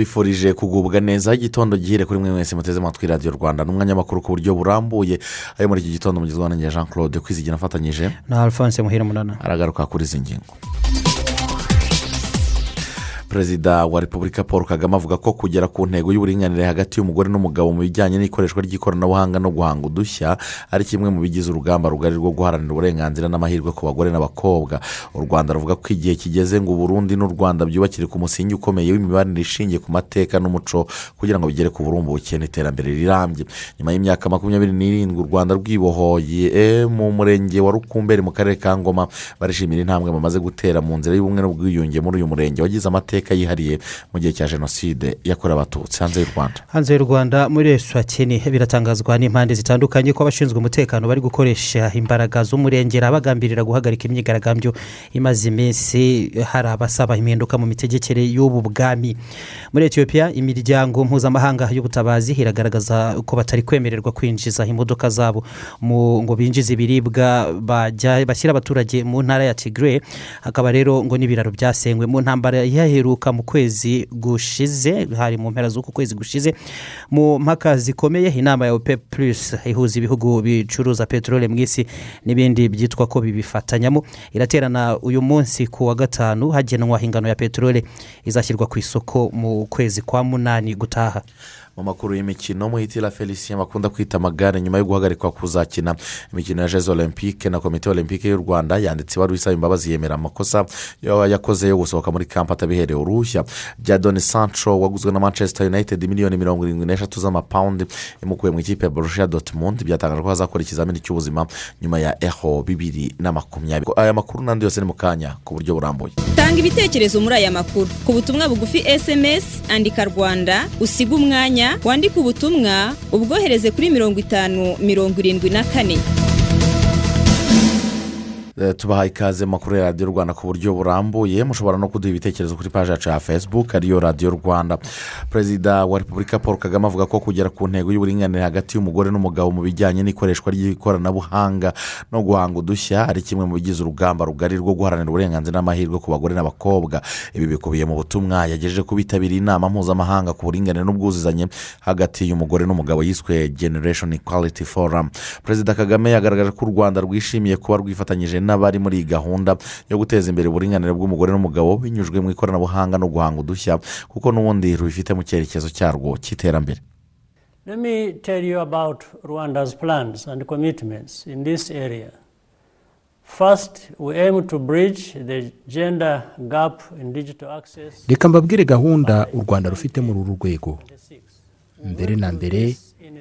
Tubifurije kugubwa neza. Igitondo gihire kuri mwe mwese muteze amatwi radiyo rwanda. N'umwanya makuru ku buryo burambuye. Ayo muri iki gitondo mugezweho na jean claude kwizigira afatanyije. Na alphonse muhire munana. Aragaruka kuri izi ngingo. Perezida wa repubulika paul kagame avuga ko kugera ku ntego y'uburinganire hagati y'umugore n'umugabo mu bijyanye n'ikoreshwa ry'ikoranabuhanga no guhanga udushya ari kimwe mu bigize urugamba rugari rwo guharanira uburenganzira n'amahirwe ku bagore n'abakobwa. U rwanda ruvuga ko igihe kigeze ngo uburundi n'u rwanda byubakire ku musingi ukomeye w'imibanire ishingiye ku mateka n'umuco kugira ngo bigere ku burumbuke n'iterambere rirambye. Nyuma y'imyaka makumyabiri n'irindwi u rwanda rwibohoye mu murenge wa rukumberi mu karere ka ngoma barishimira intambwe bamaze gutera mu nzira y'ubumwe n'ubwiyunge muri uyu murenge. Wagize amateka yihariye mu gihe cya jenoside yakorewe abatutsi. Hanze y'u rwanda. Hanze y'u rwanda muri eswatini biratangazwa n'impande zitandukanye ko abashinzwe umutekano bari gukoresha imbaraga z'umurengera bagambirira guhagarika imyigaragambyo imaze iminsi hari abasaba impinduka mu mitegekere y'ubu bwami. Muri etiyopiya imiryango mpuzamahanga y'ubutabazi iragaragaza ko batari kwemererwa kwinjiza imodoka zabo ngo binjize ibiribwa bashyira abaturage mu ntara ya tigre hakaba rero ngo n'ibiraro byasenywe mu ntambara yaheruka mu kwezi gushize hari mu mpera z'uku kwezi gushize mu mpaka zikomeye inama ya ope plus ihuza ibihugu bicuruza peteroli mu isi n'ibindi byitwa ko bibifatanyamo. Iraterana uyu munsi ku wa gatanu hagenwa ingano ya peteroli izashyirwa ku isoko mu kwezi kwa munani gutaha. Mu makuru y'imikino muhitira felicien bakunda kwita amagare nyuma yo guhagarikwa kuzakina. Imikino ya jezo olympique na komite olympique y'u rwanda yanditse ibaruwa isaba imbabazi yemera amakosa yakoze yo gusohoka muri kampa atabiherewe uruhushya. Jadoni sancho waguzwe na manchester united miliyoni mirongo irindwi n'eshatu z'amapawundi imukuye mu ikipe ya borussia dortmund. Byatangajwe ko hazakora ikizamini cy'ubuzima nyuma ya eho bibiri na makumyabiri. Aya makuru n'andi yose ni mu kanya ku buryo burambuye. Tanga ibitekerezo muri aya makuru. Ku butumwa bugufi sms andika rwanda usiga umwanya wandike ubutumwa ubwohereze kuri mirongo itanu mirongo irindwi na kane. Tubaha ikaze makuru ya radiyo rwanda ku buryo burambuye. Mushobora no kuduha ibitekerezo kuri paji yacu ya facebook ariyo radiyo rwanda. Perezida wa repubulika paul kagame avuga ko kugera ku ntego y'uburinganire hagati y'umugore n'umugabo mu bijyanye n'ikoreshwa ry'ikoranabuhanga no guhanga udushya ari kimwe mu bigize urugamba rugari rwo guharanira uburenganzira n'amahirwe ku bagore n'abakobwa. Ibi bikubiye mu butumwa yagejeje ku bitabiriye inama mpuzamahanga ku buringanire n'ubwuzuzanye hagati y'umugore n'umugabo yiswe generation equality forum. Perezida kagame yagaragaje ko u rwanda rwishimiye kuba rwifatanyije n'abari muri iyi gahunda yo guteza imbere uburinganire bw'umugore n'umugabo binyujwe mu ikoranabuhanga no guhanga udushya kuko n'ubundi rubifite mu cyerekezo cyarwo cy'iterambere Let me tell you about Rwanda's plans and commitments in this area. First, we aim to bridge the gender gap in digital access. reka mbabwire gahunda u rwanda rufite muri uru rwego mbere na mbere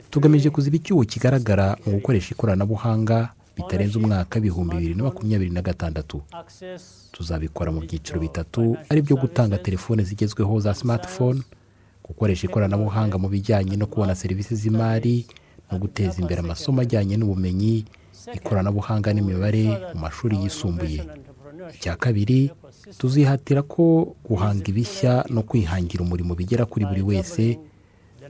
tugamije kuziba icyuho kigaragara mu gukoresha ikoranabuhanga bitarenze umwaka w'ibihumbi bibiri na makumyabiri na gatandatu. Tuzabikora mu byiciro bitatu ari byo gutanga telefone zigezweho za smartphone gukoresha ikoranabuhanga mu bijyanye no kubona serivisi z'imari no guteza imbere amasomo ajyanye n'ubumenyi ikoranabuhanga n'imibare mu mashuri yisumbuye. Icya kabiri tuzihatira ko guhanga ibishya no kwihangira umurimo bigera kuri buri wese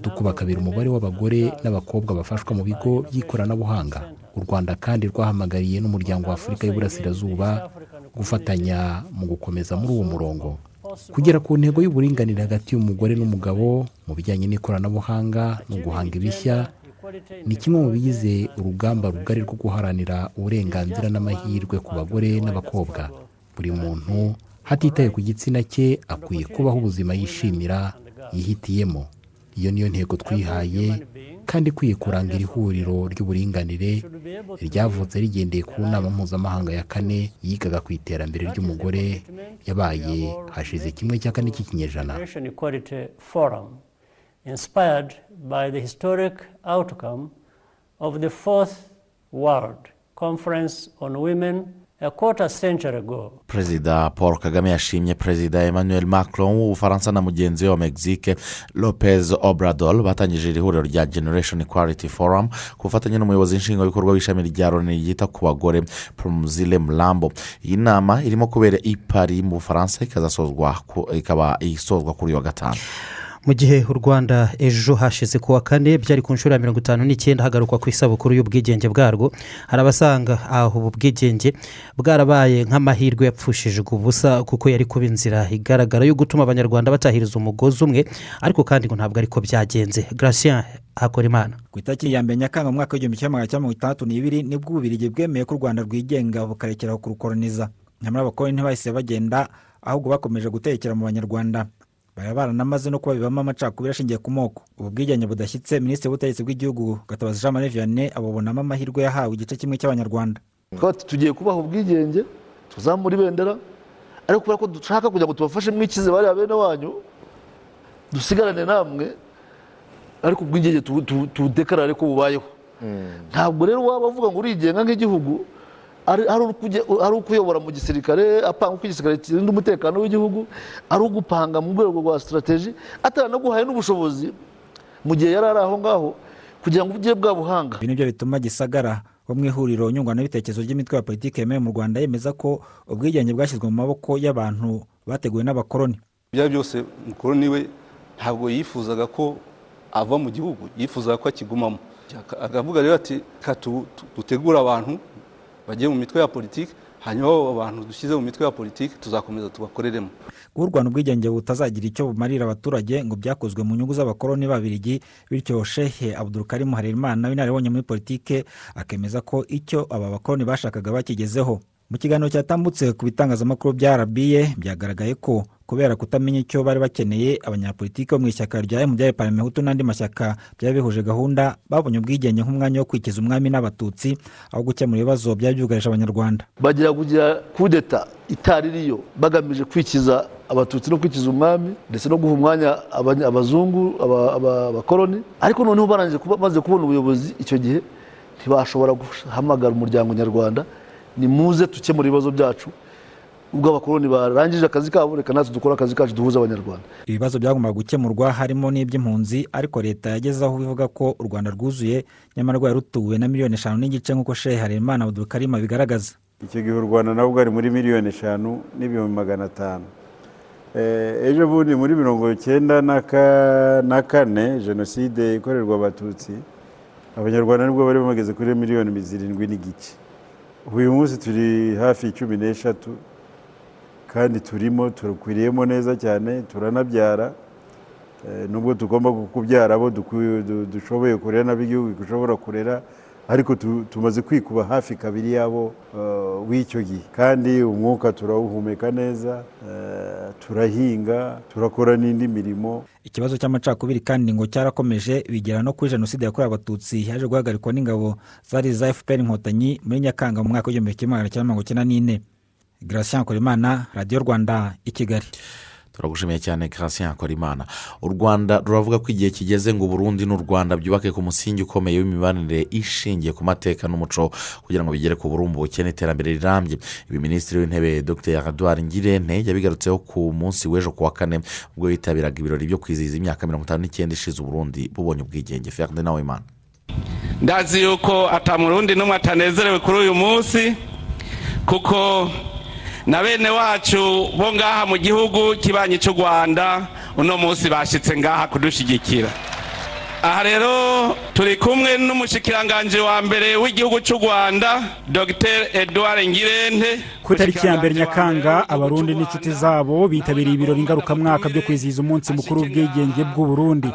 dukuba kabiri umubare w'abagore n'abakobwa bafashwa mu bigo by'ikoranabuhanga. U rwanda kandi rwahamagariye n'umuryango wa afurika y'uburasirazuba gufatanya mu gukomeza muri uwo murongo. Kugera ku ntego y'uburinganire hagati y'umugore n'umugabo mu bijyanye n'ikoranabuhanga no guhanga ibishya ni kimwe mu bigize urugamba rugari rwo guharanira uburenganzira n'amahirwe ku bagore n'abakobwa. Buri muntu hatitaye ku gitsina cye akwiye kubaho ubuzima yishimira yihitiyemo. Iyo niyo ntego twihaye kandi ikwiye kuranga iri huriro ry'uburinganire ryavutse rigendeye ku nama mpuzamahanga ya kane yigaga ku iterambere ry'umugore yabaye hashize kimwe cya kane cy'ikinyejana. Inspired by the historic outcome of the Fourth World conference on women perezida paul kagame yashimye perezida emmanuel macron w'ubufaransa na mugenzi we wa mexique lopez obrador. Batangije iri huriro rya generation equality forum ku bufatanye n'umuyobozi nshingwabikorwa w'ishami rya loni ryita ku bagore promuzile murambo iyi nama irimo kubera i Paris mu bufaransa ikazasozwa ikaba isozwa kuri uyu wa gatanu. Mu gihe u rwanda ejo hashize ku wa kane byari ku nshuro ya mirongo itanu n'icyenda hagarukwa ku isabukuru y'ubwigenge bwarwo. Hari abasanga aho ubu bwigenge bwarabaye nk'amahirwe yapfushijwe ubusa kuko yari kuba inzira igaragara yo gutuma abanyarwanda batahiriza umugozi umwe ariko kandi ngo ntabwo ariko byagenze. Garasien hakorimana. Ku itariki ya mbere nyakanga mu mwaka w'igihumbi kimwe magana cyenda mirongo itandatu n'ibiri ni bwo ububirigi bwemeye ko u rwanda rwigenga bukarekeraho kurukoroniza nyamara abakoloni ntibahise bagenda ahubwo bakomeje gutekera mu banyarwanda. Bari baranamaze no kuba bibamo amacakubiri ashingiye ku moko. Ubu bwigenge budashyitse minisitiri w'ubutegetsi bw'igihugu gatabazi jean marie vianney abubonamo amahirwe yahawe igice kimwe cy'abanyarwanda. Tugiye kubaha ubwigenge tuzamura ibendera ariko kubera ko dushaka kugira ngo tubafashe mwikize bariya bene wanyu dusigarane namwe ariko ubwigenge tu- tu- tudekarare ko bubayeho. Ntabwo rero waba avuga ngo urigenga nk'igihugu ari ukuyobora mu gisirikare apanga uko igisirikare kirinda umutekano w'igihugu ari ugupanga mu rwego rwa sitarateji ataranaguhaye n'ubushobozi mu gihe yari ari aho ngaho kugira ngo ugire bwa buhanga. Ibi ni byo bituma gisagara wo mu ihuriro nyunguranabitekerezo ry'imitwe ya politiki yemewe mu rwanda yemeza ko ubwigenge bwashyizwe mu maboko y'abantu bateguwe n'abakoloni. Ibyo ari byo byose mukoroni we ntabwo yifuzaga ko ava mu gihugu yifuzaga ko akigumamo. Akavuga rero ati "Reka tu- tu- dutegure abantu bagiye mu mitwe ya politiki hanyuma abo bantu dushyize mu mitwe ya politiki tuzakomeza tubakoreremo. Kuba u rwanda ubwigenge butazagira icyo bumarira abaturage ngo byakozwe mu nyungu z'abakoloni b'ababirigi bityo shehe abudurukarimu harerimana w'inararibonye muri politike akemeza ko icyo aba bakoloni bashakaga bakigezeho. Mu kiganiro cyatambutse ku bitangazamakuru bya rba byagaragaye ko kubera kutamenya icyo bari bakeneye abanyapolitiki bo mu ishyaka rya mdr parmehutu n'andi mashyaka byari bihuje gahunda babonye ubwigenge nk'umwanya wo kwikiza umwami n'abatutsi aho gukemura ibibazo byari byugarije abanyarwanda. Bagira kugira kudeta itari iriyo bagamije kwikiza abatutsi no kwikiza umwami ndetse no guha umwanya abazungu aba- aba- abakoloni. Ariko noneho barangije kuba- maze kubona ubuyobozi icyo gihe ntibashobora guhamagara umuryango nyarwanda. Ni muze dukemura ibibazo byacu ubwo abakoloni barangije akazi kabo reka natwe dukore akazi kacu duhuza abanyarwanda. Ibibazo byagombaga gukemurwa harimo n'iby'impunzi ariko leta yageze aho ivuga ko u rwanda rwuzuye nyamara rwari rutuwe na miliyoni eshanu n'igice nk'uko shehe harerimana abudurkarima bigaragaza icyo gihe u rwanda nabwo bwari muri miliyoni eshanu n'ibihumbi magana atanu. Eh, ejo bundi muri mirongo icyenda na ka- na kane jenoside ikorerwa abatutsi abanyarwanda ni bwo bari bageze kuri miliyoni zirindwi n'igice. Uyu munsi turi hafi cumi n'eshatu kandi turimo turukwiriyemo neza cyane turanabyara. Eh, nubwo tugomba kubyara abo dushoboye kurera n'ab'igihugu gishobora kurera ariko tu- tumaze kwikuba hafi kabiri yabo eh, w'icyo gihe. Kandi umwuka turawuhumeka neza eh, turahinga turakora n'indi mirimo. Ikibazo cy'amacakubiri kandi ngo cyarakomeje bigera no kuri jenoside yakorewe abatutsi yaje guhagarikwa n'ingabo zari za fpr inkotanyi muri nyakanga mu mwaka w'igihumbi kimwe magana cyenda mirongo icyenda n'ine. Korimana radiyo rwanda i kigali. Turagushimiye cyane Gratien Hakorimana u rwanda ruravuga ko igihe kigeze ngo burundi n'u rwanda byubake ku musingi ukomeye w'imibanire ishingiye ku mateka n'umuco kugira ngo bigere ku burumbuke n'iterambere rirambye. Ibi minisitiri w'intebe dr. Edouard ngirente yabigarutseho ku munsi w'ejo ku wa kane ubwo yitabiraga ibirori byo kwizihiza imyaka mirongo itanu n'icyenda ishize uburundi bubonye ubwigenge. Ferde nawe imana ndazi yuko atamurundi n'umwe atanezerewe kuri uyu munsi kuko na bene wacu bo ngaha mu gihugu kibanyi cy'u rwanda uno munsi bashyitse ngaha kudushyigikira aha rero turi kumwe n'umushyikiranganje wa mbere w'igihugu cy'u rwanda dr edouard ngirente. Ku itariki ya mbere nyakanga abarundi n'inshuti zabo bitabiriye ibirori ngarukamwaka byo kwizihiza umunsi mukuru w'ubwigenge bw'uburundi.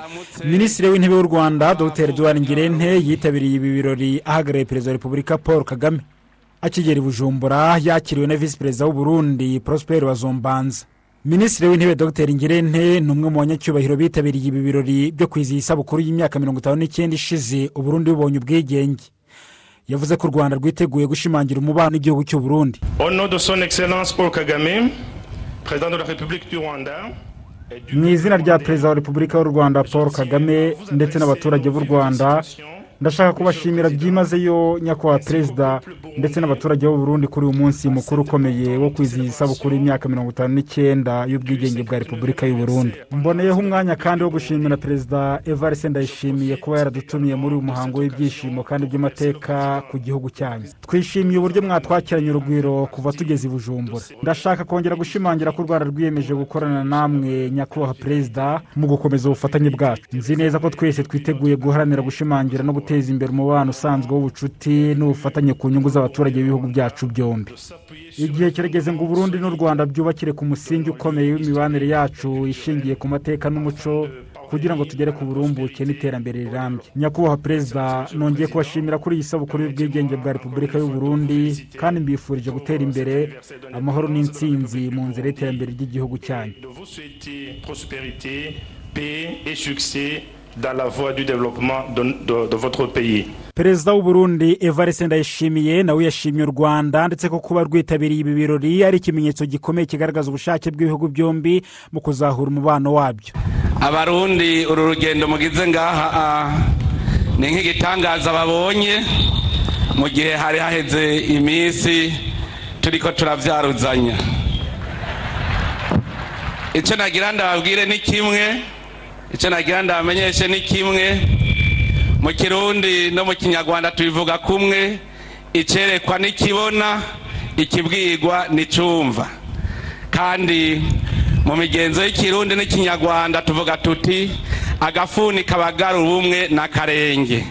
Minisitiri w'intebe w'u rwanda dr edouard ngirente yitabiriye ibi birori ahagarariye perezida wa repubulika paul kagame. Akigera i bujumbura yakiriwe na visi perezida w'uburundi prosper wazombanza minisitiri w'intebe dr. Ngirente ni umwe mu banyacyubahiro bitabiriye ibi birori byo kwizihiza isabukuru y'imyaka mirongo itanu n'icyenda ishize uburundi bubonye ubwigenge. Yavuze ko u rwanda rwiteguye gushimangira umubano n'igihugu du Rwanda, mu izina rya perezida wa repubulika y'u rwanda paul kagame ndetse n'abaturage b'u rwanda ndashaka kubashimira byimazeyo nyakubahwa perezida ndetse n'abaturage b'u Burundi kuri uyu munsi mukuru ukomeye wo kwizihiza isabukuru y'imyaka mirongo itanu n'icyenda y'ubwigenge bwa repubulika y'u Burundi. Mboneyeho umwanya kandi wo gushimira perezida evariste ndayishimiye kuba yaradutumiye muri uyu muhango w'ibyishimo kandi by'amateka ku gihugu cyanyu. Twishimiye uburyo mwatwakiranye urugwiro kuva tugeze i bujumbura. Ndashaka kongera gushimangira ko u rwanda rwiyemeje gukorana namwe nyakubahwa perezida mu gukomeza ubufatanye bwacu. Nzi neza ko twese twiteguye guharanira gushimangira no guteza imbere umubano usanzwe w'ubucuti n'ubufatanye ku nyungu z'abaturage b'ibihugu byacu byombi. Igihe kirageze ngo uburundi n'u rwanda byubakire ku musingi ukomeye w'imibanire yacu ishingiye ku mateka n'umuco kugira ngo tugere ku burumbuke n'iterambere rirambye. Nyakubahwa perezida nongeye kubashimira kuri iyi sabukuru y'ubwigenge bwa repubulika y'u Burundi kandi mbifurije gutera imbere amahoro n'intsinzi mu nzira y'iterambere ry'igihugu cyanyu. Dans la voie du développement de, de- de votre pays. perezida w'u Burundi evariste ndayishimiye nawe yashimye u rwanda ndetse ko kuba rwitabiriye ibi birori ari ikimenyetso gikomeye kigaragaza ubushake bw'ibihugu byombi mu kuzahura umubano wabyo abarundi uru rugendo mugize ngaha ah, ni nk'igitangaza babonye mu gihe hari haheze iminsi turiko turavyaruzanya icyo nagira ndababwire ni kimwe icyo nagira ndabamenyeshe ni kimwe. Mu kirundi no mu kinyarwanda tubivuga kumwe icyerekwa n'ikibona ikibwirwa n'icumva kandi mu migenzo y'ikirundi n'ikinyarwanda tuvuga tuti agafuni kabagara ubumwe n'akarenge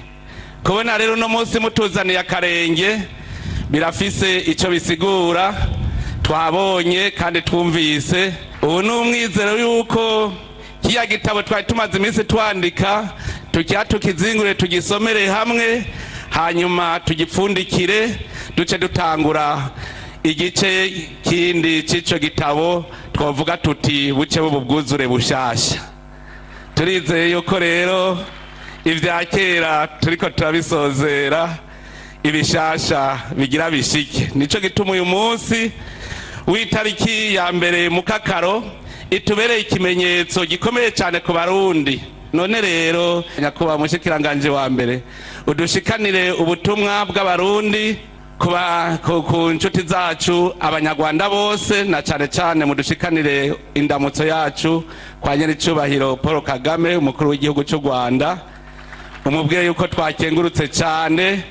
kubona rero uno munsi mutuzaniye akarenge birafise icyo bisigura twabonye kandi twumvise. Ubu ni umwizero y'uko kiriya gitabo twari tumaze iminsi twandika tukiha tukizingure tugisomere hamwe hanyuma tugipfundikire duce dutangura igice kindi cy'icyo gitabo twavuga tuti buke bwuzure bushyashya turizeye yuko rero ibya kera turiko turabisozera ibishasha bigira bishike. Nicyo gituma uyu munsi w'itariki ya mbere mu kakaro itubereye ikimenyetso gikomeye cyane ku barundi. None rero nyakubahwa mushikiranganje wa mbere udushikanire ubutumwa bw'abarundi ku nshuti zacu abanyarwanda bose na cyane cyane mudushikanire indamutso yacu kwa nyir'icyubahiro paul kagame umukuru w'igihugu cy'u rwanda. Umubwiye yuko twakengurutse cyane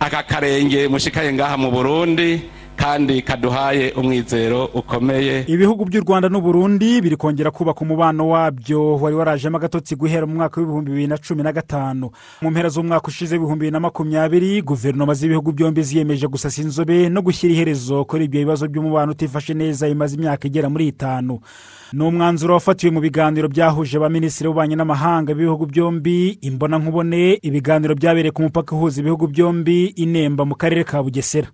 aka karenge mushikaye ngaha mu burundi. Kandi kaduhaye umwizero ukomeye. Ibihugu by'u rwanda n'u Burundi biri kongera kubaka umubano wabyo. Wari warajemo agatotsi guhera mu mwaka w'ibihumbi bibiri na cumi na gatanu. Mu mpera z'umwaka ushize w'ibihumbi bibiri na makumyabiri guverinoma z'ibihugu byombi ziyemeje gusasa inzobe no gushyira iherezo kuri ibyo bibazo by'umubano utifashe neza imaze imyaka igera muri itanu. Ni umwanzuro wafatiwe mu biganiro byahuje abaminisitiri b'ububanyi n'amahanga b'ibihugu byombi imbonankubone. Ibiganiro byabereye ku mupaka uhuza ibihugu byombi inemba mu karere ka bugesera.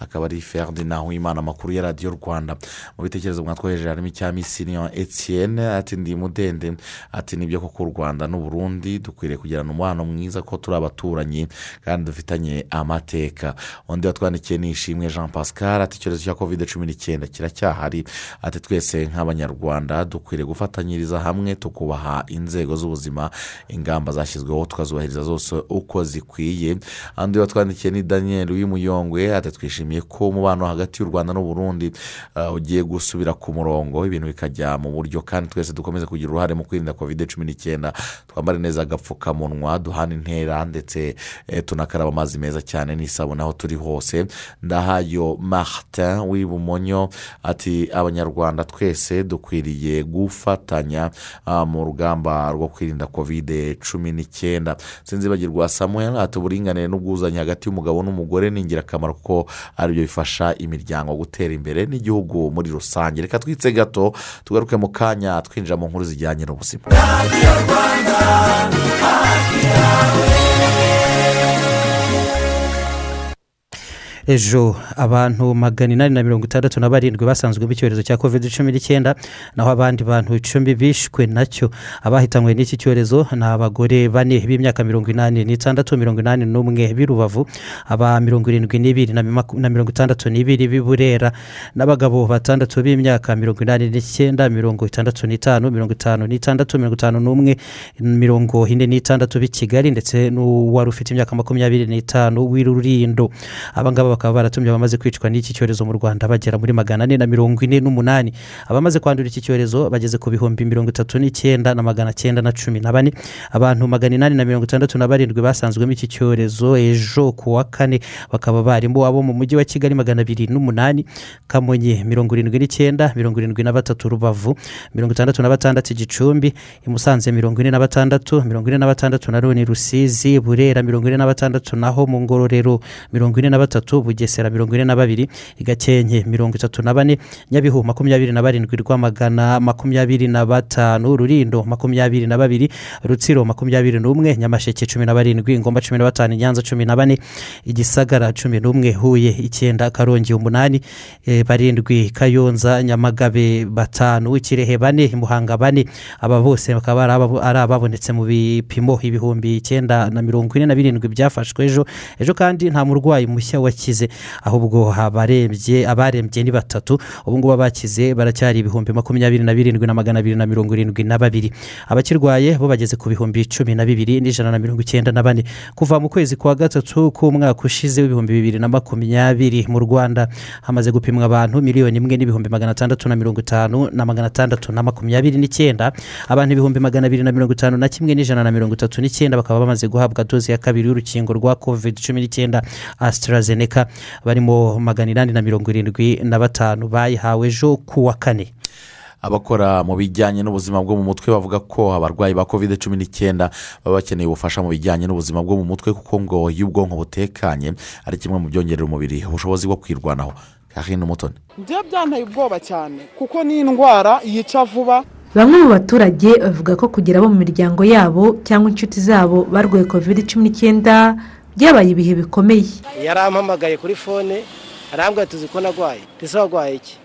Akaba ari ferdinand w'imana amakuru ya radiyo rwanda. Mu bitekerezo mwatwohereje harimo icya misiniyo etienne ati ndi mudende. Ati ni byo koko u rwanda n'u Burundi dukwiriye kugirana umubano mwiza ko turi abaturanyi kandi dufitanye amateka. Undi watwandikiye ni ishimwe jean pascal ati icyorezo cya kovide cumi n'icyenda kiracyahari. Ati twese nk'abanyarwanda dukwiriye gufatanyiriza hamwe tukubaha inzego z'ubuzima ingamba zashyizweho tukazubahiriza zose uko zikwiye. Undi watwandikiye ni daniel w'imuyongwe ati twishimiye ko umubano hagati y'u rwanda n'u Burundi uh, ugiye gusubira ku murongo ibintu bikajya mu buryo kandi twese dukomeze kugira uruhare mu kwirinda kovide cumi n'icyenda. Twambare neza agapfukamunwa duhana intera ndetse eh, tunakaraba amazi meza cyane n'isabune aho turi hose. Ndahayo martin w'ibumonyo ati abanyarwanda twese dukwiriye gufatanya ah, mu rugamba rwo kwirinda kovide cumi n'icyenda. Sinzibagirwa samuel ati uburinganire n'ubwuzuzanye hagati y'umugabo n'umugore ni ingirakamaro kuko ari byo bifasha imiryango gutera imbere n'igihugu muri rusange. Reka twitse gato tugaruke mu kanya twinjira mu nkuru zijyanye n'ubuzima. Ejo abantu magana inani na mirongo itandatu na barindwi basanzwemo icyorezo cya covid cumi n'icyenda naho abandi bantu icumi bishwe na cyo. Abahitanywe n'iki cyorezo ni abagore bane b'imyaka mirongo inani n'itandatu mirongo inani n'umwe b'i rubavu aba mirongo irindwi n'ibiri na mirongo itandatu n'ibiri b'i burera n'abagabo batandatu b'imyaka mirongo inani n'icyenda mirongo itandatu n'itanu mirongo itanu n'itandatu mirongo itanu n'umwe mirongo ine n'itandatu b'i kigali ndetse n'uwari ufite imyaka makumyabiri n'itanu w'i rurindo. Aba ngaba bakaba baratumye abamaze kwicwa n'iki cyorezo mu rwanda bagera muri magana ane na mirongo ine n'umunani. Abamaze kwandura iki cyorezo bageze ku bihumbi mirongo itatu n'icyenda na magana cyenda na cumi na bane. Abantu magana inani na mirongo itandatu na barindwi basanzwemo iki cyorezo ejo ku wa kane. Bakaba barimo abo mu mujyi wa kigali magana abiri n'umunani kamonyi mirongo irindwi n'icyenda mirongo irindwi na batatu rubavu mirongo itandatu na batandatu gicumbi i musanze mirongo ine na batandatu mirongo ine na batandatu na none rusizi burera mirongo ine na batandatu naho mu ngororero mirongo ine na batatu bugesera mirongo ine na babiri gakenke mirongo itatu na bane nyabihu makumyabiri na barindwi rwamagana makumyabiri na batanu rurindo makumyabiri na babiri rutsiro makumyabiri n'umwe nyamasheke cumi na barindwi ngomba cumi na batanu nyanza cumi na bane igisagara cumi n'umwe huye icyenda karongi umunani eh, barindwi kayonza nyamagabe batanu ikirehe bane muhanga bane aba bose bakaba ari ababonetse mu bipimo ibihumbi icyenda na mirongo ine na birindwi byafashwe ejo. Ejo kandi nta murwayi mushya wakize ahubwo abarembye abarembye ni batatu ubu ngubu abakize baracyari ibihumbi makumyabiri na birindwi na magana abiri na mirongo irindwi na babiri. Abakirwaye bo bageze ku bihumbi cumi na bibiri n'ijana na mirongo icyenda na bane. Kuva mu kwezi kwa gatatu k'umwaka ushize w'ibihumbi bibiri na makumyabiri mu rwanda hamaze gupimwa abantu miliyoni imwe n'ibihumbi magana atandatu na mirongo itanu na magana atandatu na makumyabiri n'icyenda. Abantu ibihumbi magana abiri na mirongo itanu na kimwe n'ijana na mirongo itatu n'icyenda bakaba bamaze guhabwa doze ya kabiri y'urukingo rwa covid cumi n'icyenda asitarazeneka barimo magana inani na mirongo irindwi na batanu bayihawe ejo ku wa kane. Abakora mu bijyanye n'ubuzima bwo mu mutwe bavuga ko abarwayi ba covid cumi n'icyenda baba bakeneye ubufasha mu bijyanye n'ubuzima bwo mu mutwe kuko ngo iyo ubwonko butekanye ari kimwe mu byongerera umubiri ubushobozi bwo kwirwanaho kahino umutoni byo byanteye ubwoba cyane kuko ni indwara yica vuba. Bamwe mu baturage bavuga ko kugira abo mu miryango yabo cyangwa inshuti zabo barwaye kovide cumi n'icyenda byabaye ibihe bikomeye? Yarampamagaye kuri fone arambwira tuzi ko nagwaye? Ndetse wagwaye iki?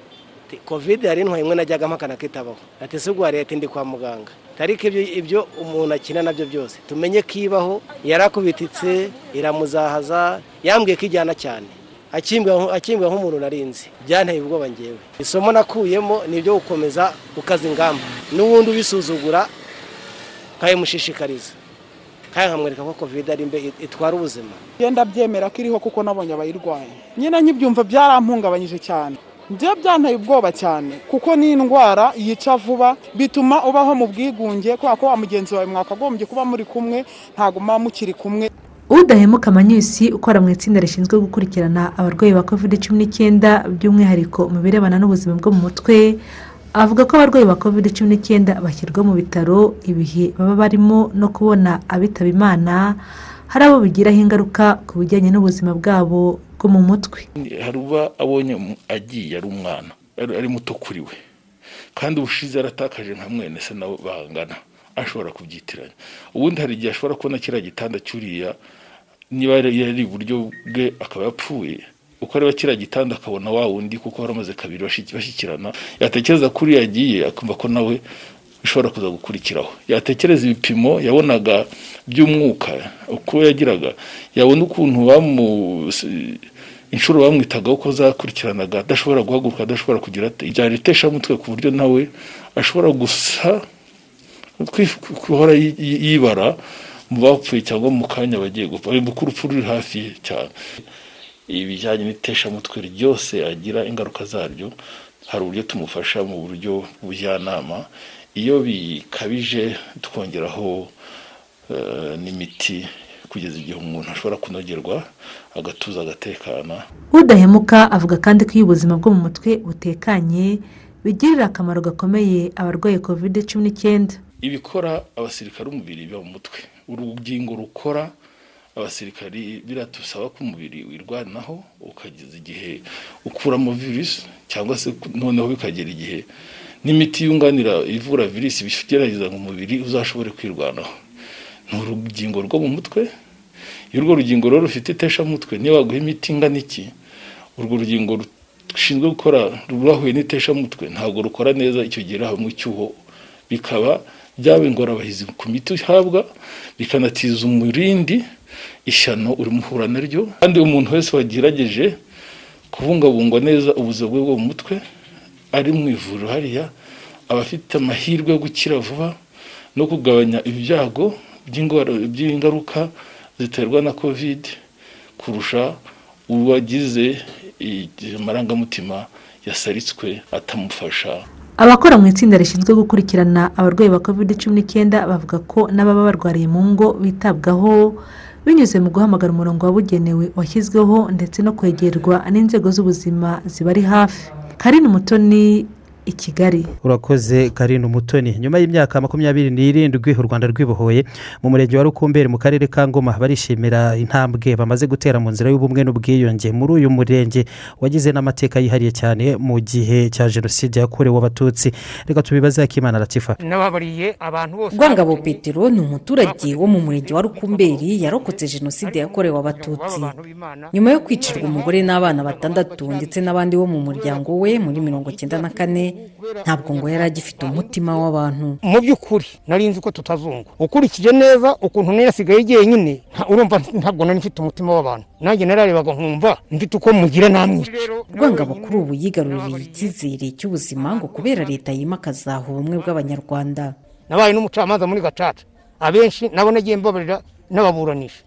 Kovide yari intwaye imwe najyaga mpakana kitabaho ati se ugwariye ati ndi kwa muganga. Ariko ibyo umuntu akina na byo byose. Tumenye ko ibaho. Yarakubititse iramuzahaza. Yambwiye ko ijyana cyane. Akimbwa nk'umuntu narinzi byanteye ubwoba ngewe isomo nakuyemo ni ibyo gukomeza gukaza ingamba. N'ubundi ubisuzugura nkabimushishikariza kandi nkamwereka ko kovide ari mbe itwara ubuzima. Genda byemera ko iriho kuko nabonye abayirwaye. Nyine nkibyumva byarampungabanyije cyane. Byo byanteye ubwoba cyane kuko ni indwara yica vuba bituma ubaho mu bwigunge kubera ko wa mugenzi wawe mwakagombye kuba muri kumwe ntabwo muba mukiri kumwe. Udahemuka amanyusi ukora mu itsinda rishinzwe gukurikirana abarwayi ba kovide cumi n'icyenda by'umwihariko mu birebana n'ubuzima bwo mu mutwe avuga ko abarwayi ba kovide cumi n'icyenda bashyirwa mu bitaro ibihe baba barimo no kubona abitaba imana hari abo bigiraho ingaruka ku bijyanye n'ubuzima bwabo bwo mu mutwe. Hari uba abonye agiye ari umwana ari muto kuri we. Kandi ubushize yaratakaje nka mwene se nawe bangana ashobora kubyitiranya. Ubundi hari igihe ashobora kubona kiriya gitanda cyuriya niba yari iburyo bwe akaba yapfuye uko areba kiriya gitanda akabona wa wundi kuko waramaze kabiri bashyikirana. Yatekereza ko uriya yagiye akumva ko nawe bishobora kuza gukurikiraho. Yatekereza ibipimo yabonaga by'umwuka uko yagiraga. Yabona ukuntu bamu inshuro bamwitagaho ko zakurikiranaga adashobora guhaguruka adashobora kugira byari iteshamutwe ku buryo nawe ashobora gusa guhora yibara mu bapfuye cyangwa mu kanya bagiye gupfa. Urupfu ruri hafi cyane. Ibijyanye n'iteshamutwe ryose agira ingaruka zaryo hari uburyo tumufasha mu buryo bw'ubujyanama. Iyo bikabije twongeraho n'imiti kugeza igihe umuntu ashobora kunogerwa agatuza agatekana. Udahemuka avuga kandi ko iyo ubuzima bwo mu mutwe butekanye bigirira akamaro gakomeye abarwaye kovide cumi n'icyenda. Ibikora abasirikare umubiri biba mu mutwe. Urugingo rukora abasirikari biratusaba ko umubiri wirwanaho ukageza igihe ukuramo virusi cyangwa se noneho bikagera igihe n'imiti yunganira ivura virusi bigerageza ngo umubiri uzashobore kwirwanaho. Ni urugingo rwo mu mutwe. Iyo urwo rugingo rero rufite iteshamutwe niba waguha imiti ingana iki? Urwo rugingo rushinzwe gukora rurahuye n'iteshamutwe ntabwo rukora neza icyo gihe mu cyuho. Bikaba byaba ingorabahizi ku miti uhabwa bikanatiza umurindi ishyano urimo uhura naryo kandi umuntu wese wagerageje kubungabungwa neza ubuzima bwe bwo mu mutwe ari mu ivuriro hariya aba afite amahirwe yo gukira vuba no kugabanya ibyago by'ingaruka ziterwa na kovide kurusha uwagize amarangamutima yasaritswe atamufasha. Abakora mu itsinda rishinzwe gukurikirana abarwayi ba covid cumi n'icyenda bavuga ko n'ababa barwariye mu ngo bitabwaho binyuze mu guhamagara umurongo wabugenewe washyizweho ndetse no kwegerwa n'inzego z'ubuzima zibari hafi. Karine umutoni i kigali. Urakoze karindwi umutoni. Nyuma y'imyaka makumyabiri n'irindwi u rwanda rwibohoye mu murenge wa rukumberi mu karere ka ngoma barishimira intambwe bamaze gutera mu nzira y'ubumwe n'ubwiyunge. Muri uyu murenge wagize n'amateka yihariye cyane mu gihe cya jenoside yakorewe abatutsi. Reka tubibaze akimana bose rwangabo petero ni umuturage wo mu murenge wa rukumberi yarokotse jenoside yakorewe abatutsi. Nyuma yo kwicirwa umugore n'abana batandatu ndetse n'abandi bo mu muryango we muri mirongo icyenda na kane ntabwo ngo yari agifite umutima w'abantu. Mu by'ukuri nari nzi ko tutazungu. Ukurikije neza ukuntu nari nasigaye jyenyine nta- urumva ntabwo nari mfite umutima w'abantu. Nanjye nararebaga nkumva mfite uko mugira namwica rwangabo kuri ubu yigaruriye icyizere cy'ubuzima ngo kubera leta yimakaza ubumwe bw'abanyarwanda. Nabaye n'umucamanza muri gacaca. Abenshi nabo nagiye mbabarira n'ababuranisha.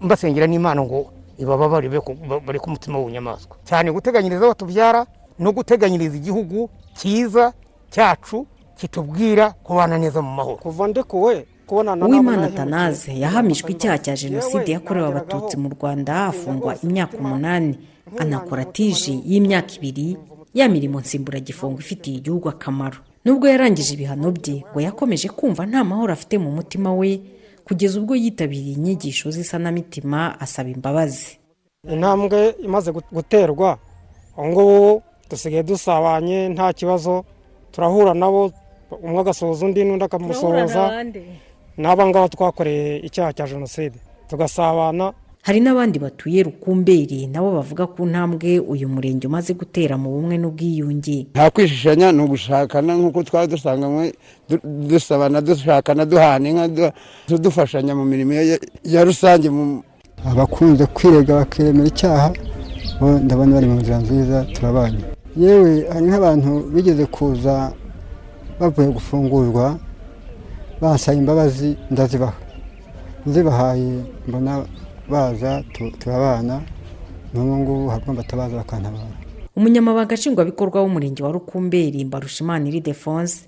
Mbasengera n'imana ngo ibababarire bareke umutima w'ubunyamaswa cyane guteganyiriza abo tubyara no guteganyiriza igihugu cyiza cyacu kitubwira kubana neza mu mahoro. Kuva ndekuwe kubonana uwimana tanaze yahamijwe icyaha cya jenoside yakorewe abatutsi mu rwanda afungwa imyaka umunani. Anakora tije y'imyaka ibiri ya mirimo nsimburagifungo ifitiye igihugu akamaro. Nubwo yarangije ibihano bye ngo yakomeje kumva nta mahoro afite mu mutima we kugeza ubwo yitabiriye inyigisho z'isanamitima asaba imbabazi. Intambwe imaze gu- guterwa ubu ngubu dusigaye dusabanye nta kibazo turahura nabo umwe agasuhuza undi n'undi akamusuhuza. n'aba ngaba twakoreye icyaha cya jenoside. Tugasabana. Hari n'abandi batuye rukumberi nabo bavuga ku ntambwe uyu murenge umaze gutera mu bumwe n'ubwiyunge. Nta kwishishanya ni ugushakana nk'uko twari dusanganywe du- dusabana dushakana duhana inka du- dufashanya mu mirimo ya- rusange mu- abakunze kwirega bakiremera icyaha bo ndabona bari mu nzira nziza turabanye. Yewe hari nk'abantu bigeze kuza bavuye gufungurwa basaba imbabazi ndazibaha. Nzibahaye mbona baza tu- turabana n'ubu ngubu hagomba batabaza bakantabara. Umunyamabanga nshingwabikorwa w'umurenge wa rukumberi mbarushimana iridefonse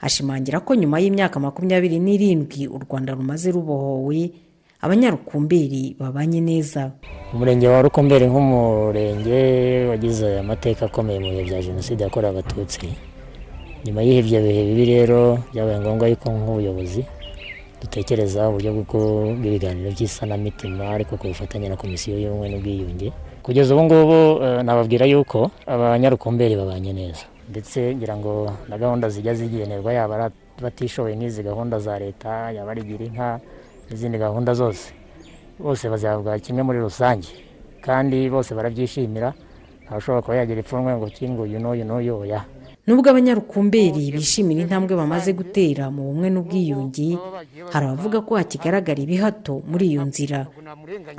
ashimangira ko nyuma y'imyaka makumyabiri n'irindwi u rwanda rumaze rubohowe abanyarukumberi babanye neza. Umurenge wa rukumberi nk'umurenge wagize amateka akomeye mu bihe bya jenoside yakorewe abatutsi. Nyuma y'ibyo bihe bibi rero byabaye ngombwa yuko nk'ubuyobozi dutekereza uburyo bw'ibiganiro by'isanamitima ariko ku bufatanye na komisiyo y'ubumwe n'ubwiyunge. Kugeza ubu ngubu eh, nababwira yuko abanyarukumberi babanye neza. Ndetse ngira ngo na gahunda zijya zigenerwa yaba ari abatishoboye nk'izi gahunda za leta yaba ari inka n'izindi gahunda zose. Bose bazahabwa kimwe muri rusange. Kandi bose barabyishimira ntawushobora kuba yagira ipfunwe ngo kingo uyu n'uyu oya nubwo abanyarukumberi bishimira intambwe bamaze gutera mu bumwe n'ubwiyunge hari abavuga ko hakigaragara ibihato muri iyo nzira.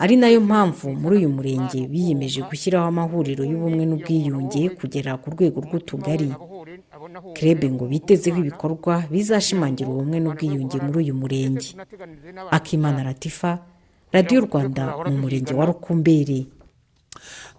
Ari na yo mpamvu muri uyu murenge biyemeje gushyiraho amahuriro y'ubumwe n'ubwiyunge kugera ku rwego rw'utugari. Krebe ngo bitezeho ibikorwa bizashimangira ubumwe n'ubwiyunge muri uyu murenge. Akimana latifa radiyo rwanda mu murenge wa rukumberi.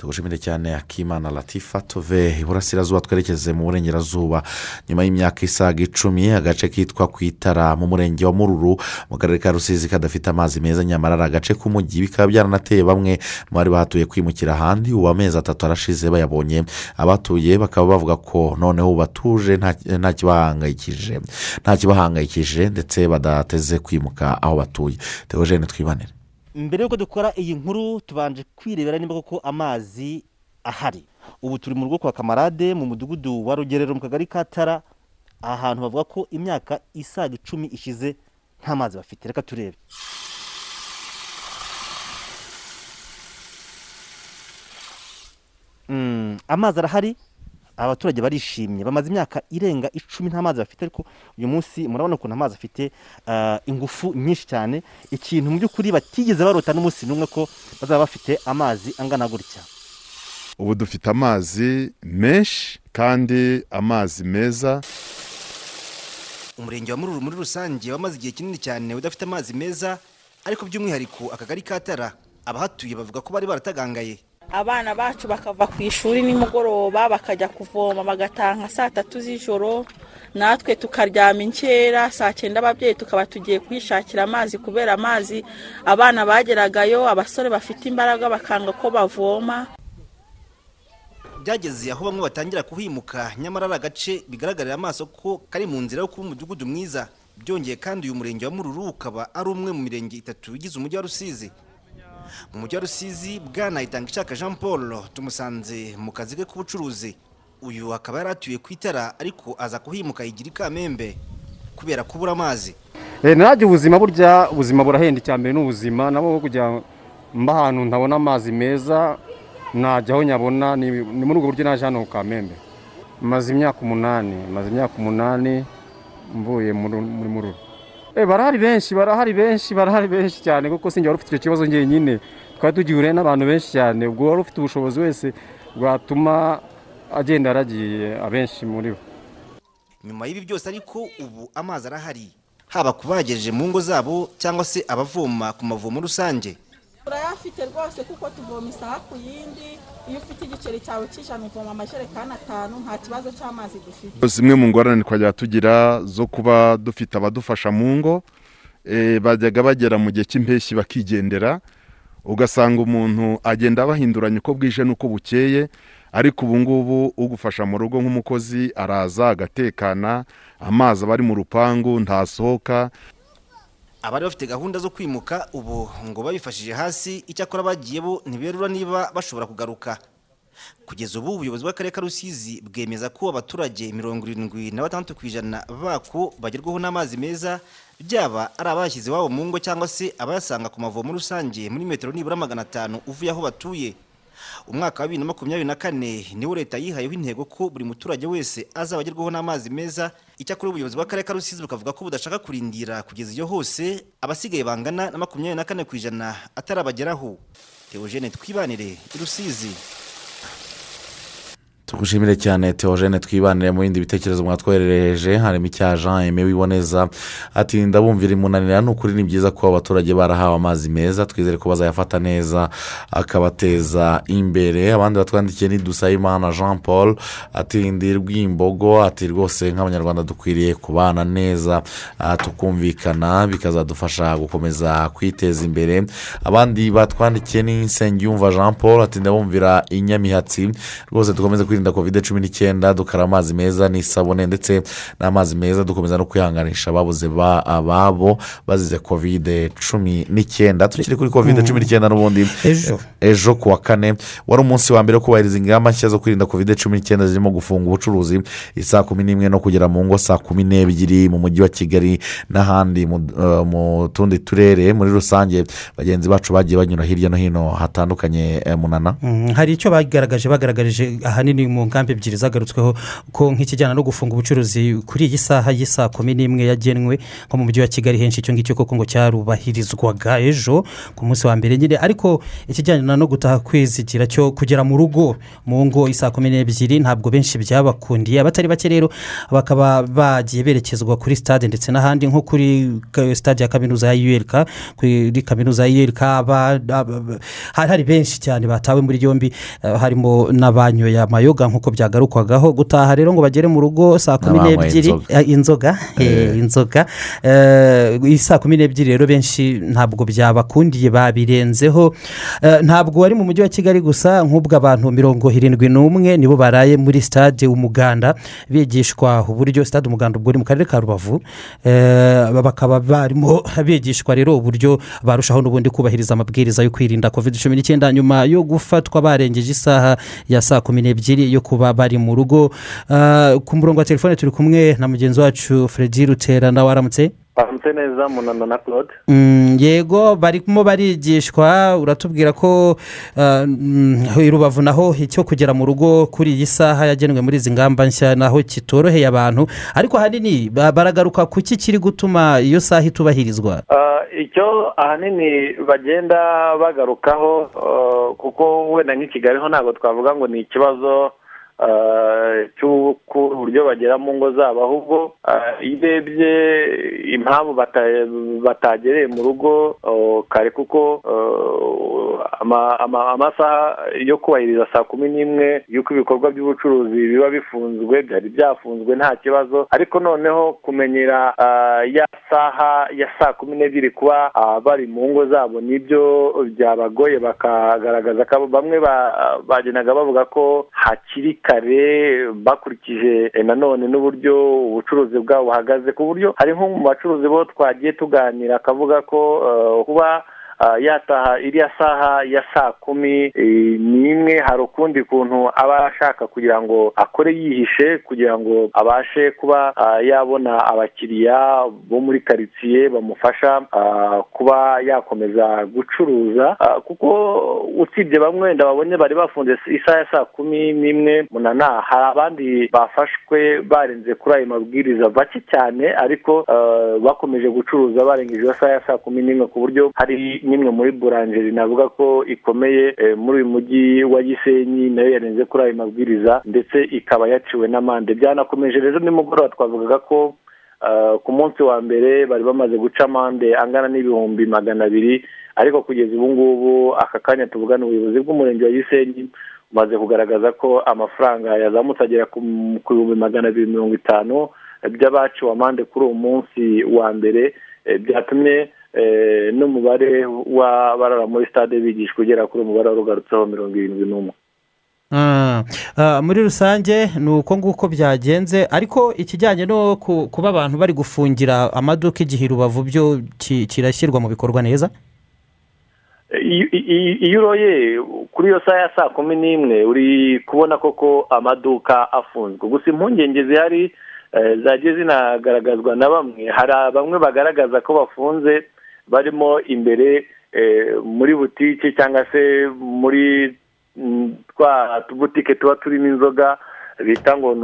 Tugushimire cyane akimana latifa tuve iburasirazuba twerekeze mu burengerazuba. Nyuma y'imyaka isaga icumi agace kitwa ku itara mu murenge wa mururu mu karere ka rusizi kadafite amazi meza nyamara ari agace k'umujyi. Bikaba byaranateye bamwe mu bari bahatuye kwimukira ahandi ubu amezi atatu arashize bayabonye. Abatuye bakaba bavuga ko noneho batuje nta- kibahangayikije nta kibahangayikije ndetse badateze kwimuka aho batuye. Teogene twibanire. Mbere y'uko dukora iyi nkuru tubanje kwirebera niba koko amazi ahari. Ubu turi mu rugo kwa kamarade mu mudugudu wa rugerero mu kagari ka tara. Ahantu bavuga ko imyaka isaga icumi ishize nta mazi bafite. Reka turebe. Amazi arahari. Abaturage barishimye. Bamaze imyaka irenga icumi nta mazi bafite ariko uyu munsi murabona ukuntu amazi afite ah, ingufu nyinshi cyane. Ikintu mu by'ukuri batigeze barota n'umunsi n'umwe ko bazaba bafite amazi angana gutya. Ubu dufite amazi menshi kandi amazi meza. Umurenge wa mururu muri rusange wamaze igihe kinini cyane udafite amazi meza ariko by'umwihariko akagari ka tara abahatuye bavuga ko bari baratagangaye. Abana bacu bakava ku ishuri nimugoroba bakajya kuvoma bagataha nka saa tatu z'ijoro. Natwe tukaryama inkera saa cyenda ababyeyi tukaba tugiye kwishakira amazi kubera amazi abana bageragayo abasore bafite imbaraga bakanga ko bavoma. Byageze aho bamwe batangira kuhimuka nyamara ari agace bigaragarira amaso ko kari mu nzira yo kuba umudugudu mwiza. Byongeye kandi uyu murenge wa mururu ukaba ari umwe mu mirenge itatu igize umujyi wa rusizi. Mu mujyi wa rusizi bwana itangishaka jean paul. Tumusanze mu kazi ke k'ubucuruzi. Uyu akaba yari atuye ku itara ariko aza kuhimuka yigira i kamembe kubera kubura amazi. Ntajya ubuzima burya ubuzima burahenda icya mbere ni ubuzima nabo kugira mba ahantu ntabona amazi meza najya aho nyabona ni muri ubwo buryo naje hano ku kamembe. Maze imyaka umunani maze imyaka umunani mvuye muri mururu Eh, barahari benshi barahari benshi barahari benshi cyane kuko sinjye wari ufite icyo kibazo njyenyine twari tugihuriye n'abantu benshi cyane ubwo wari ufite ubushobozi wese bwatuma agenda aragiye abenshi muri bo. Nyuma y'ibi byose ariko ubu amazi arahari. Haba ku bagejeje mu ngo zabo cyangwa se abavoma ku mavomo rusange? Turayafite rwose kuko tuvoma isaha ku yindi. Iyo ufite igiceri cyawe cy'ijana uvoma amajerekani atanu nta kibazo cy'amazi dufite. Zimwe mu ngorane twajya tugira zo kuba dufite abadufasha mu ngo eh, bajyaga bagera mu gihe cy'impeshyi bakigendera ugasanga umuntu agenda abahinduranya uko bwije n'uko bukeye ariko ubu ngubu ugufasha mu rugo nk'umukozi araza agatekana amazi aba ari mu rupangu ntasohoka. Abari bafite gahunda zo kwimuka ubu ngo babifashije hasi icyakora bagiye bo ntiberura niba bashobora kugaruka. Kugeza ubu ubuyobozi bw'akarere ka rusizi bwemeza ko abaturage mirongo irindwi na batandatu ku ijana bako bagerwaho n'amazi meza byaba ari abashyize iwabo mu ngo cyangwa se abayasanga ku mavomo rusange muri metero nibura magana atanu uvuye aho batuye. Umwaka wa bibiri na makumyabiri na kane niwo leta yihayeho intego ko buri muturage wese azaba agerwaho n'amazi meza. Icyakora ubuyobozi bw'akarere ka rusizi bukavuga ko budashaka kurindira kugeza iyo hose abasigaye bangana na makumyabiri na kane ku ijana atarabageraho. Teogene twibanire i rusizi. Tugushimire cyane teogene twibanire mu bindi bitekerezo mwatwoherereje harimo icya jean eme wiboneza ati ndabumvira imunanira ni ukuri ni byiza ko abaturage barahawe amazi meza twizere ko bazayafata neza akabateza imbere. Abandi batwandikiye ni dusayimana jean paul ati ndi rwimbogo ati rwose nk'abanyarwanda dukwiriye kubana neza ah, tukumvikana bikazadufasha gukomeza kwiteza imbere. Abandi batwandikiye ni nsengiyumva jean paul ati ndabumvira inyamihatsi rwose dukomeze kwirinda kovide cumi n'icyenda dukara amazi meza n'isabune ndetse n'amazi meza dukomeza no kwihanganisha ababuze ba- ababo bazize kovide cumi n'icyenda. Tukiri kuri kovide cumi n'icyenda n'ubundi. Ejo. ejo ku wa kane wari umunsi wa mbere wo kubahiriza ingamba nshya zo kwirinda kovide cumi n'icyenda zirimo gufunga ubucuruzi isaa kumi n'imwe no kugera mu ngo saa kumi n'ebyiri mu mujyi wa kigali n'ahandi mu eh, tundi turere. Muri rusange bagenzi bacu bagiye banyura hirya no hino hatandukanye eh, munana. Mm, hari icyo bagaragaje bagaragarije ahanini mu ngamba ebyiri zagarutsweho ko nk'ikijyana no gufunga ubucuruzi kuri iyi saha y'isaa kumi n'imwe yagenwe nko mu mujyi wa kigali henshi icyo ngicyo koko ngo cyarubahirizwaga ejo ku munsi wa mbere nyine. Ariko ikijyanye no gutaha kwizigira cyo kugera mu rugo mu ngo isaa kumi n'ebyiri ntabwo benshi byabakundiye. Abatari bake rero bakaba bagiye berekezwa kuri stade ndetse n'ahandi nko kuri stade ya kaminuza ya urk kuri kaminuza ya hari hari benshi cyane batawe muri yombi eh, harimo n'abanyoye amayoga nk'uko byagarukwagaho gutaha rero ngo bagere mu rugo saa kumi n'ebyiri. inzoga. eh, inzoga? Eh, inzoga. Eh, saa kumi n'ebyiri rero benshi ntabwo byabakundiye babirenzeho. Eh, ntabwo wari mu mujyi wa kigali gusa nk'ubwo abantu mirongo irindwi n'umwe nibo baraye muri stade umuganda bigishwa uburyo stade umuganda ubwo uri mu karere ka rubavu. Bakaba barimo bigishwa rero uburyo barushaho n'ubundi kubahiriza amabwiriza yo kwirinda covid cumi n'icyenda nyuma yo gufatwa barengeje isaha ya saa kumi n'ebyiri yo kuba bari mu rugo. Ah, ku murongo wa telefone turi kumwe na mugenzi wacu fredi rutera nawe aramutse baramutse neza munana na claude Mm, yego barimo barigishwa uratubwira ko ah, mm, i rubavu naho icyo kugera mu rugo kuri iyi saha yagenwe muri izi ngamba nshya naho kitoroheye abantu. Ariko ahanini ba- baragaruka ku ki kiri gutuma iyo saha itubahirizwa? Ah, icyo ahanini bagenda bagarukaho ah, kuko wenda nk'i kigali ho ntabwo twavuga ngo ni ikibazo ah, cy'uburyo bagera mu ngo zabo ahubwo ah, iyo urebye impamvu bata- batagereye mu rugo oh, kare kuko oh, ama- ama- amasaha yo kubahiriza saa kumi n'imwe y'uko ibikorwa by'ubucuruzi biba bifunzwe byari byafunzwe nta kibazo. Ariko noneho kumenyera ah, ya saha ya saa kumi n'ebyiri kuba ah, bari mu ngo zabo ni byo byabagoye bakagaragaza ko bamwe ba- bagendaga bavuga ko hakiri kare bakurikije eh, nanone n'uburyo ubucuruzi bwabo buhagaze ku buryo hari nko mu bacuruzi bo twagiye tuganira akavuga ko eh, kuba ah, yataha iriya saha ya saa kumi eh, n'imwe hari ukundi kuntu aba ashaka kugira ngo akore yihishe kugira ngo abashe kuba ah, yabona abakiriya bo muri karitsiye bamufasha ah, kuba yakomeza gucuruza. Kuko usibye bamwe wenda babonye bari bafunze isaha ya saa kumi n'imwe munana hari abandi bafashwe barenze kuri ayo mabwiriza bake cyane ariko bakomeje gucuruza barengeje iyo saha ya saa kumi n'imwe ku buryo hari n'imwe muri buranjeri navuga ko ikomeye eh, muri uyu mujyi wa gisenyi na yo yarenze kuri ayo mabwiriza ndetse ikaba yaciwe n'amande. Byanakomeje rero nimugoroba twavugaga ko ah, ku munsi wa mbere bari bamaze guca amande angana n'ibihumbi magana abiri ariko kugeza ubu ngubu aka kanya tuvugana ubuyobozi bw'umurenge wa gisenyi bumaze kugaragaza ko amafaranga yazamutse agera ku bihumbi magana abiri mirongo itanu by'abaciwe amande kuri uwo munsi wa mbere eh, byatumye eh, n'umubare w'abarara muri stade bigishwa ugera kuri umubare wari ugarutseho mirongo irindwi n'umwe. Ah, ah, muri rusange ni uko nguko byagenze ariko ikijyanye no ku- kuba abantu bari gufungira amaduka igihe rubavu byo ki- kirashyirwa mu bikorwa neza? Iyo uroye kuri iyo saha ya saa kumi n'imwe uri kubona koko amaduka afunzwe. Gusa impungenge zihari eh, zagiye zinagaragazwa na bamwe. Hari bamwe bagaragaza ko bafunze barimo imbere eh, muri butike cyangwa se muri mm, twa tubutike tuba turimo inzoga bita ngo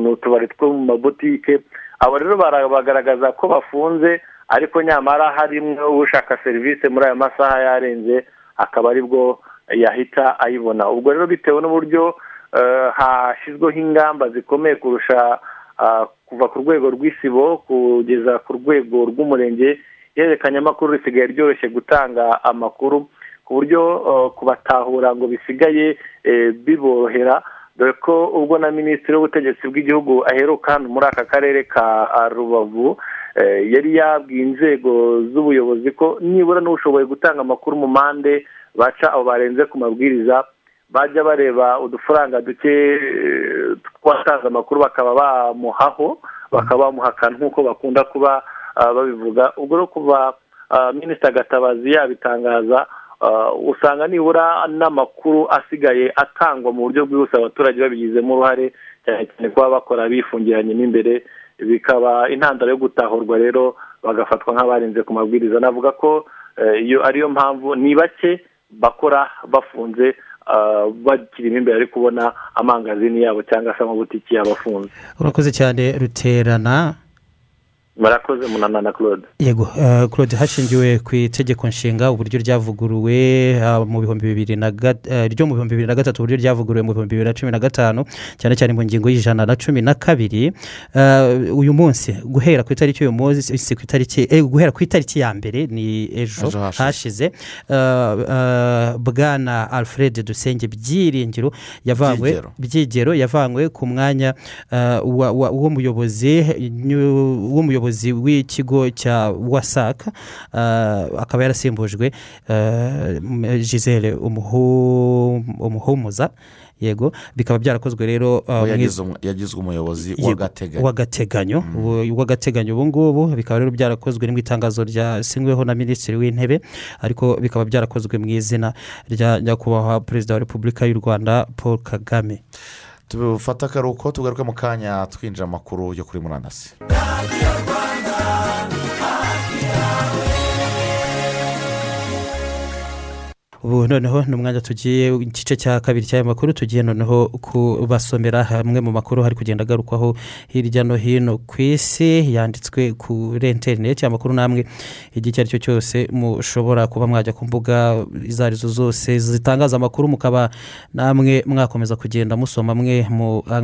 ni utubari two mu mabutike abo rero bara- bagaragaza ko bafunze ariko nyamara harimo ushaka serivisi muri ayo masaha yarenze akaba ari bwo yahita ayibona. Ubwo rero bitewe n'uburyo eh, hashyizweho ingamba zikomeye kurusha ah, kuva ku rwego rw'isibo kugeza ku rwego rw'umurenge ihererekanyamakuru risigaye ryoroshye gutanga amakuru ku buryo eh, kubatahura ngo bisigaye eh, biborohera. Dore ko ubwo na minisitiri w'ubutegetsi bw'igihugu aheruka hano muri aka karere ka ah, rubavu yari yabwiye inzego z'ubuyobozi ko nibura n'ushoboye gutanga amakuru mu mpande baca abo barenze ku mabwiriza bajya bareba udufaranga duke tw'uwatanze amakuru bakaba bamuhaho bakaba bamuhakana nk'uko bakunda kuba babivuga ubwo rero kuva ah, minisita gatabazi yabitangaza ah, usanga nibura n'amakuru asigaye atangwa mu buryo bwihuse abaturage babigizemo uruhare cyane cyane kuba bakora bifungiranye n'imbere bikaba intandaro yo gutahurwa rero bagafatwa nk'abarenze ku mabwiriza. Navuga ko eh, iyo ariyo mpamvu ni bake bakora bafunze ah, bakirimo imbere ari kubona amangazini yabo cyangwa se amabutiki yabo afunze urakoze cyane ruterana. Murakoze munana na claude yego eh, claude hashingiwe ku itegeko nshinga uburyo ryavuguruwe mu bihumbi bibiri na eh, ryo mu bihumbi bibiri na gatatu uburyo ryavuguruwe mu bihumbi bibiri na cumi na gatanu cyane cyane mu ngingo y'ijana na cumi na kabiri Eh, uyu munsi guhera ku itariki y'uyu munsi si ku itariki eh, guhera ku itariki ya mbere ni ejo hashize. bwana alfred dusenge byiringiro yavanywe Byigero. yavanywe ku mwanya wa- wa- w'umuyobozi w'umuyobozi w'ikigo cya wasaka eh, akaba yarasimbujwe M- gisele Umuhu- umuhumuza yego bikaba byarakozwe rero umu- yagizwe umuyobozi w'agateganyo. w'agateganyo Ubu- w'agateganyo ubu ngubu bikaba rero byarakozwe mu itangazo ryasinyweho na minisitiri w'intebe ariko bikaba byarakozwe mu izina rya nyakubahwa perezida wa repubulika y'u rwanda paul kagame. Tufate akaruhuko tugaruke mu kanya twinjira amakuru yo kuri murandasi. Ubu noneho ni umwanya tugiye igice cya kabiri cy'aya makuru tugiye noneho kubasomera hamwe mu makuru hari kugenda agarukwaho hirya no hino ku isi yanditswe kuri interineti amakuru namwe igihe icyo ari cyo cyose mushobora kuba mwajya ku mbuga izo ari zo zose zitangaza amakuru mukaba namwe mwakomeza kugenda musoma mwe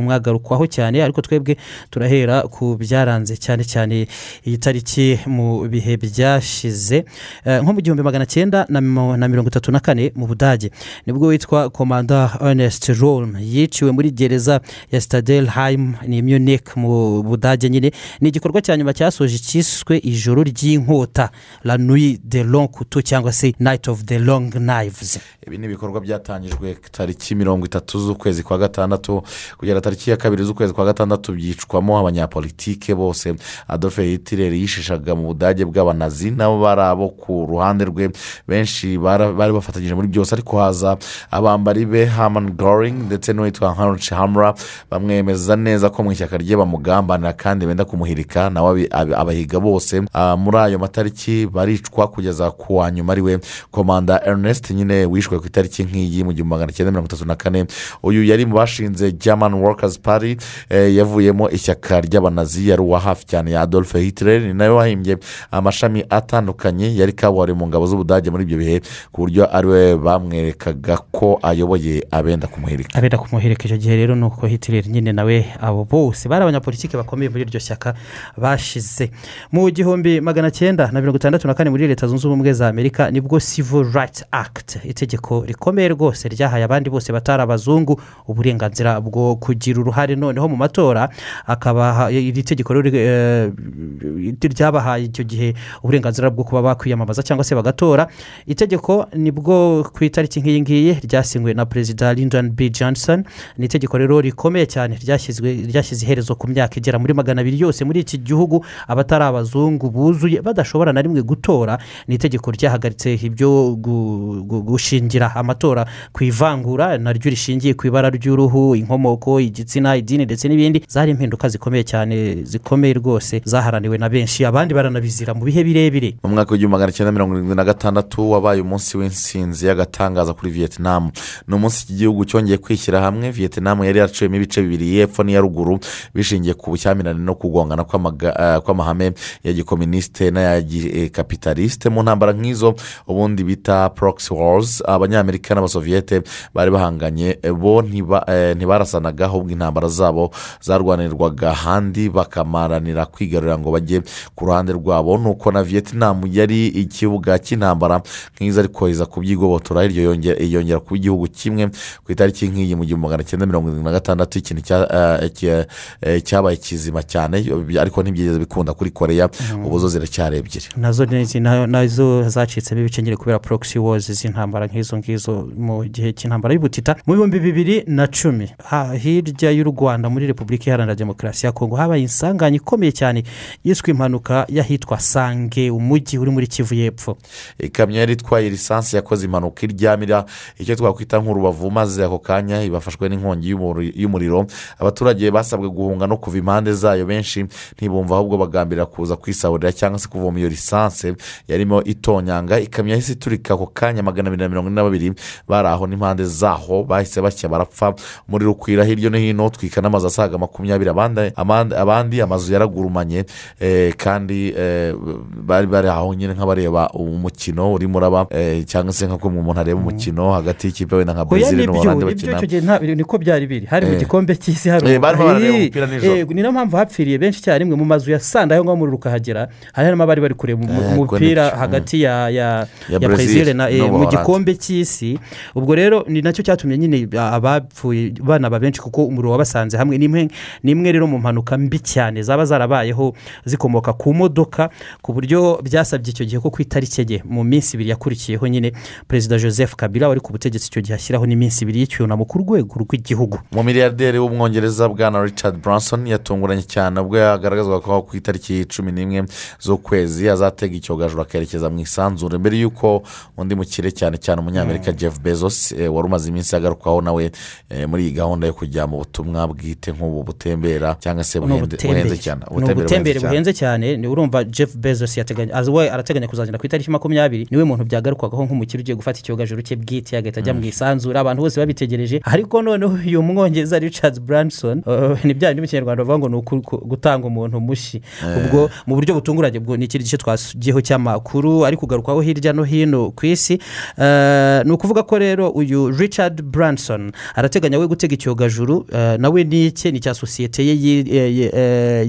mwagarukwaho cyane ariko twebwe turahera ku byaranze cyane cyane iyi tariki mu bihe byashize Eh, nko mu gihumbi magana cyenda na mirongo itatu na kane. Mu budage. Nibwo witwa komanda ernest ron yiciwe muri gereza ya stadelheim ni munich mu budage nyine. Ni igikorwa cya nyuma cyasoje cyiswe ijoro ry'inkota la nuit de long couteau cyangwa se night of the long knives. Ibi ni ibikorwa byatangijwe tariki mirongo itatu z'ukwezi kwa gatandatu kugera tariki ya kabiri z'ukwezi kwa gatandatu byicwamo abanyapolitike bose. Adolphe hitler yishishaga mu budage bw'abanazi nabo bari abo ku ruhande rwe. Benshi bari bafatanyije muri byose ariko haza abambari be haman goring ndetse n'uwitwa heinrich hamra bamwemeza neza ko mu ishyaka rye bamugambanira kandi benda kumuhirika nawe abahiga bose. Ah, muri ayo matariki baricwa kugeza ku wa nyuma ari we komanda ernest nyine wishwe ku itariki nk'iyi mu gihumbi magana cyenda mirongo itatu na kane. Uyu yari mu bashinze german workers party eh, yavuyemo ishyaka ry'abanazi yari uwa hafi cyane ya adolphe hitler ni nawe wahimbye amashami atandukanye yari kabuhariwe mu ngabo z'ubudage muri ibyo bihe ku buryo ari we bamwerekaga ko ayoboye abenda kumuhirika abenda kumuhereka icyo gihe rero ni uko hitler nyine nawe abo bose bari abanyapolitiki bakomeye muri iryo shyaka bashize. Mu gihumbi magana cyenda na mirongo itandatu na kane muri leta zunze ubumwe za amerika ni bwo civil rights act itegeko rikomeye rwose ryahaye abandi bose batari abazungu uburenganzira bwo kugira uruhare. Noneho mu matora akaba iri tegeko eh, ryabahaye icyo gihe uburenganzira bwo kuba bakwiyamamaza cyangwa se bagatora. Itegeko ni bwo ku itariki nk'iyi ngiyi ryasinywe na perezida lyndon b. Johnson. Ni itegeko rero rikomeye cyane ryashyize iherezo ku myaka igera muri magana abiri yose muri iki gihugu. Abatari abazungu buzuye badashobora na rimwe gutora. Ni itegeko ryahagaritse ibyo gu- gu- gushingira amatora ku ivangura naryo rishingiye ku ibara ry'uruhu inkomoko igitsina idini ndetse n'ibindi. Zari impinduka zikomeye cyane zikomeye rwose zaharaniwe na benshi. Abandi baranabizira mu bihe birebire. Mu mwaka w'igihumbi magana cyenda mirongo irindwi na gatandatu wabaye umunsi w'insinzi y'agatangaza kuri vietnam. Ni umunsi iki gihugu cyongeye kwishyira hamwe. Vietnam yari yaraciyemo ibice bibiri y'epfo n'iya ruguru bishingiye ku bushyamirane no kugongana eh, kw'amahame ya gikominisite n'aya kapitalisite mu ntambara nk'izo ubundi bita proxy wars abanyamerika n'abasoviyete bari bahanganye eh, bo ntiba- eh, ntibarasanaga ahubwo intambara zabo zarwanirwaga ahandi bakamaranira kwigarurira ngo bajye ku ruhande rwabo. Nuko na vietnam yari ikibuga cy'intambara nk'izo ariko iza kubyigobotora iryo yonge- yongera kuba igihugu kimwe ku itariki nk'iyi mu gihumbi magana cyenda mirongo irindwi na gatandatu ikintu eh, eh, cyabaye kizima cyane ariko ntibyigeze bikunda kuri koreya Mhm. ubu zo ziracyari ebyiri. Nazo zacitsemo ibice nyine kubera proxy wars z'intambara nk'izo ngizo mu gihe cy'intambara y'ubutita mu bihumbi bibiri na cumi. Hirya y'u rwanda muri repubulika iharanira demokarasi ya kongo habaye insanganya ikomeye cyane yiswe impanuka y'ahitwa sange umujyi uri muri kivu y'epfo. Ikamyo yari itwaye lisansi yakoze impanuka. Iryamira icyo twakwita nk'urubavu maze ako kanya ibafashwe n'inkongi y'umuri- y'umuriro. Abaturage basabwe guhunga no kuva impande zayo. Benshi ntibumva ahubwo bagambirira kuza kwisahurira cyangwa se kuvoma iyo lisansi. Yarimo itonyanga ikamyo yahise iturika ako kanya magana abiri na mirongo ine na babiri. Bari aho n'impande zaho bahise bashya barapfa. Umuriro ukwira hirya no hino utwika n'amazu asaga makumyabiri. Abandi amazu yaragurumanye eh, kandi eh, bari bari aho nyine nk'abareba umukino urimo uraba eh, cyangwa se nk'uko umuntu areba umukino hagati y'ikipe wenda nka brezil n'ubuholandi bakina. icyo gihe nta- niko byari biri. Hari mu Eh. gikombe cy'isi hari Eh, Eh, ni na yo mpamvu hapfiriye benshi icyarimwe mu mazu ya sanda aho ngaho umuriro ukahagera hari harimo abari bari kureba umu- umupira hagati ya ya brezil mu gikombe cy'isi. Ubwo rero ni na cyo cyatumye nyine abapfuye banaba benshi kuko umuriro wabasanze hamwe. Ni imwe ni imwe rero mu mpanuka mbi cyane zaba zarabayeho zikomoka ku modoka ku buryo byasabye icyo gihe ko ku itariki ye mu minsi ibiri yakurikiyeho nyine perezida joseph kabila wari ku butegetsi icyo gihe ashyiraho n'iminsi ibiri y'icyunamo ku rwego rw'igihugu. Umumiliyarderi w'umwongereza bwana richard branson yatunguranye cyane ubwo yagaragazwa ko ku itariki cumi n'imwe z'ukwezi azatega icyogajuru akerekeza mu isanzure. Mbere y'uko undi mukire cyane cyane umunyamerika jeff bezos eh, wari umaze iminsi agarukwaho nawe eh, muri iyi gahunda yo kujya mu butumwa bwite nk'ubu butembera cyangwa se buhenze cyane. Ubutembere buhenze cyane. urumva jeff bezos we arateganya kuzagenda ku itariki makumyabiri ni we muntu byagarukwagaho nk'umukire ugiye gufata icyogajuru cye bwite agahita ajya mu isanzura abantu bose babitegereje. Ariko noneho uyu mwongereza richard branson uh, ni bya bindi mu kinyarwanda bavuga ngo ni gutanga umuntu mushyi. Eh. ubwo mu buryo butunguranye ubwo ni ikindi gice twasugiyeho cy'amakuru ari kugarukwaho hirya no hino ku isi. Eh, ni ukuvuga ko rero uyu richard branson arateganya we gutega icyogajuru. Eh, nawe ni icye ni icya sosiyete ye yi- yi-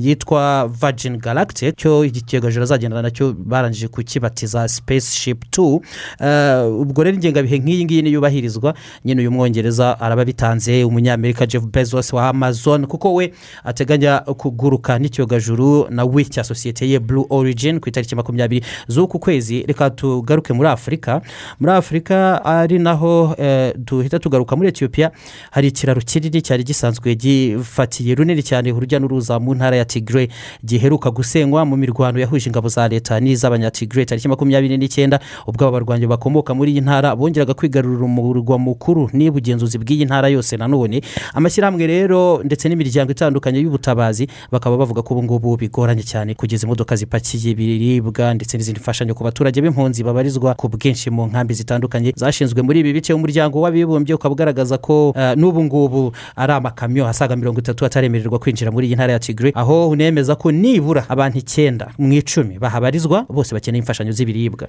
yitwa virgin galactic cyo iki cyogajuru azagendana na cyo barangije kukibatiza spaceship two. Eh, ubwo rero ingengabihe nk'iyi ngiyi niyubahirizwa nyine uyu mwongereza araba bitanze umunyamerika jeff bezos wa amazon kuko we ateganya kuguruka n'icyogajuru nawe cya sosiyete ye blue origin ku itariki makumyabiri z'uku kwezi. Reka tugaruke muri afurika muri afurika ari naho eh, duhita tugaruka muri etiyopiya hari ikiraro kinini cyari gisanzwe gifatiye runini cyane urujya n'uruza mu ntara ya tigre giheruka gusenywa mu mirwano yahuje ingabo za leta n'iz'abanyatigre tariki makumyabiri n'icyenda ubwo aba barwanyi bakomoka muri iyi ntara bongeraga kwigarurira umurwa mukuru. N'ubugenzuzi bw'iyi ntara yose nanone amashyirahamwe rero ndetse n'imiryango itandukanye y'ubutabazi bakaba bavuga ko ubu ngubu bigoranye cyane kugeza imodoka zipakiye ibiribwa ndetse n'izindi mfashanyo ku baturage b'impunzi babarizwa ku bwinshi mu nkambi zitandukanye. Zashinzwe muri ibi bice umuryango w'abibumbye ukaba ugaragaza ko eh, n'ubu ngubu ari amakamyo asaga mirongo itatu ataremererwa kwinjira muri iyi ntara ya tigre aho unemeza ko nibura abantu icyenda mu icumi bahabarizwa bose bakeneye imfashanyo z'ibiribwa.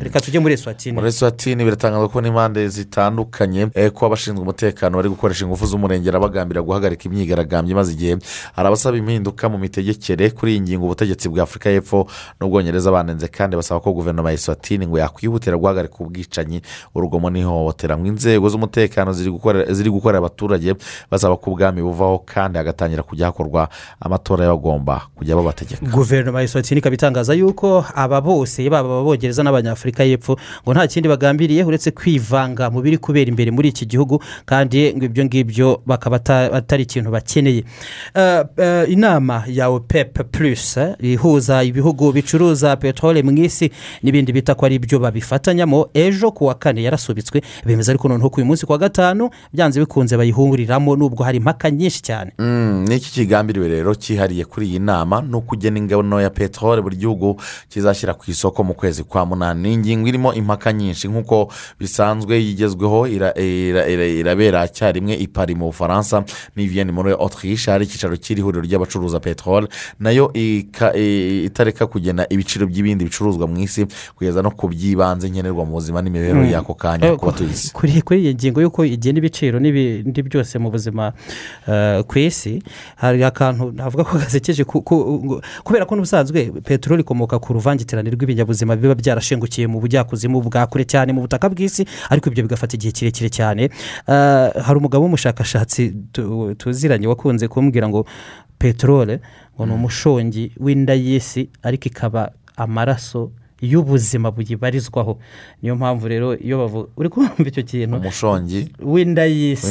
Reka tujye muri eswatini. Muri eswatini biratangazwa ko n'impande zitandukanye eh, ko abashinzwe umutekano bari gukoresha ingufu z'umurengera bagambira guhagarika imyigaragambyo imaze igihe. Hari abasaba impinduka mu mitegekere kuri iyi ngingo ubutegetsi bwa afurika y'epfo n'ubwongereza banenze kandi basaba ko guverinoma ya eswatini ngo yakwihutira guhagarika ubwicanyi urugomo n'ihohotera ngo inzego z'umutekano ziri gukorera- abaturage basaba ko ubwami buvaho kandi hagatangira kujya hakorwa amatora y'abagomba kujya babategeka. Guverinoma ya eswatini ikaba itangaza yuko aba bose baba ababongereza n'abanyafurika y'epfo ngo nta kindi bagambiriye uretse kwivanga mu biri kubera imbere muri iki gihugu kandi ngo ibyo ngibyo bakaba ata- atari ikintu bakeneye. Eh, eh, inama ya opep plus eh, ihuza ibihugu bicuruza peteroli mu isi n'ibindi bita ko ari byo babifatanyamo ejo ku wa kane yarasubitswe. Bemeza ariko noneho ku uyu munsi ku wa gatanu byanze bikunze bayihuriramo nubwo hari impaka nyinshi cyane. Mm, n'iki kigambiriwe rero cyihariye kuri iyi nama ni ukugena ingano ya peteroli buri gihugu kizashyira ku isoko mu kwezi kwa munani. Ni ingingo irimo impaka nyinshi. Nk'uko bisanzwe yigezweho ira- ira- ira- irabera icyarimwe i Paris mu bufaransa n'i Vienne muri autriche. Hari icyicaro cy'ihuriro ry'abacuruza peteroli na yo itareka kugena ibiciro by'ibindi bicuruzwa mu isi kugeza no ku by'ibanze nkenerwa mu buzima n'imibereho Mm. y'ako kanya Eh, ku batuye isi kuri iyi ngingo y'uko igena ibiciro n'ibindi byose mu buzima eh, ku isi hari akantu navuga ko gasekeje kubera ko n'ubusanzwe peteroli ikomoka ku ruvangitirane rw'ibinyabuzima biba byarashengukiye mu bujyakuzimu bwa kure cyane mu butaka bw'isi ariko ibyo bigafata igihe kirekire cyane. Eh, hari umugabo w'umushakashatsi tu- tuziranye wakunze kumbwira ngo peteroli ngo ni umushongi w'inda y'isi ariko ikaba amaraso y'ubuzima buyibarizwaho. Niyo mpamvu rero iyo bavuga uri kumva icyo kintu? Umushongi w'inda y'isi.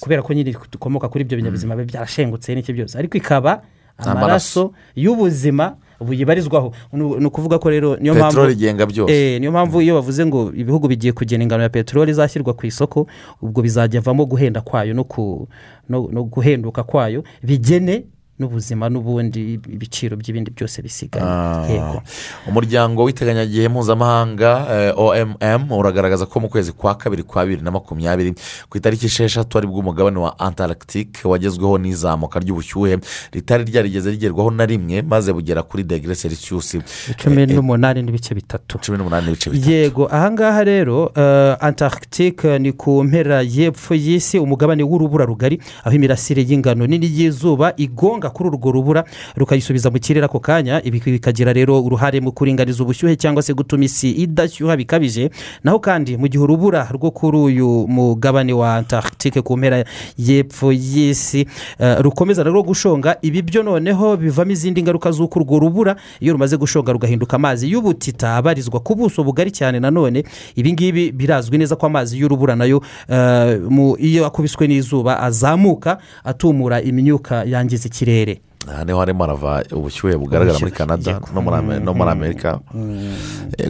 kubera ko nyine dukomoka kuri ibyo binyabuzima biba byarashengutse n'iki byose. Ariko ikaba amaraso y'ubuzima buyibarizwaho ni ukuvuga ko rero niyo mpamvu Peteroli igenga byose. Eh, niyo mpamvu iyo bavuze ngo ibihugu bigiye kugena ingano ya peteroli izashyirwa ku isoko ubwo bizajya avamo guhenda kwayo no ku- no- no guhenduka kwayo bigene n'ubuzima n'ubundi ibiciro by'ibindi byose bisigaye. Ah, yego. Umuryango w'iteganyagihe mpuzamahanga eh, omm uragaragaza ko mu kwezi kwa kabiri kwa bibiri na makumyabiri ku itariki esheshatu ari bwo umugabane wa antarctique wagezweho n'izamuka ry'ubushyuhe ritari ryarigeze rigerwaho na rimwe maze bugera kuri degere celsius. Cumi n'umunani n'ibice bitatu. cumi n'umunani n'ibice bitatu. Yego. Ahangaha rero antarctique ni ku mpera y'epfo y'isi umugabane w'urubura rugari aho imirasire y'ingano nini y'izuba igonga kuri urwo rubura rukayisubiza mu kirere ako kanya. Ibi bikagira rero uruhare mu kuringaniza ubushyuhe cyangwa se gutuma isi idashyuha bikabije. Naho kandi mu gihe urubura rwo kuri uyu mugabane wa antarctique ku mpera y'epfo y'isi uh, rukomeza rero gushonga. Ibi byo noneho bivamo izindi ngaruka z'uko urwo rubura iyo rumaze gushonga rugahinduka amazi y'ubutita abarizwa ku buso bugari cyane nanone ibi ngibi birazwi neza ko amazi y'urubura na yo eh, iyo akubiswe n'izuba azamuka atumura imyuka yangiza ikirere. kirere aha ni ho harimo harava ubushyuhe bugaragara muri canada no muri muri amerika.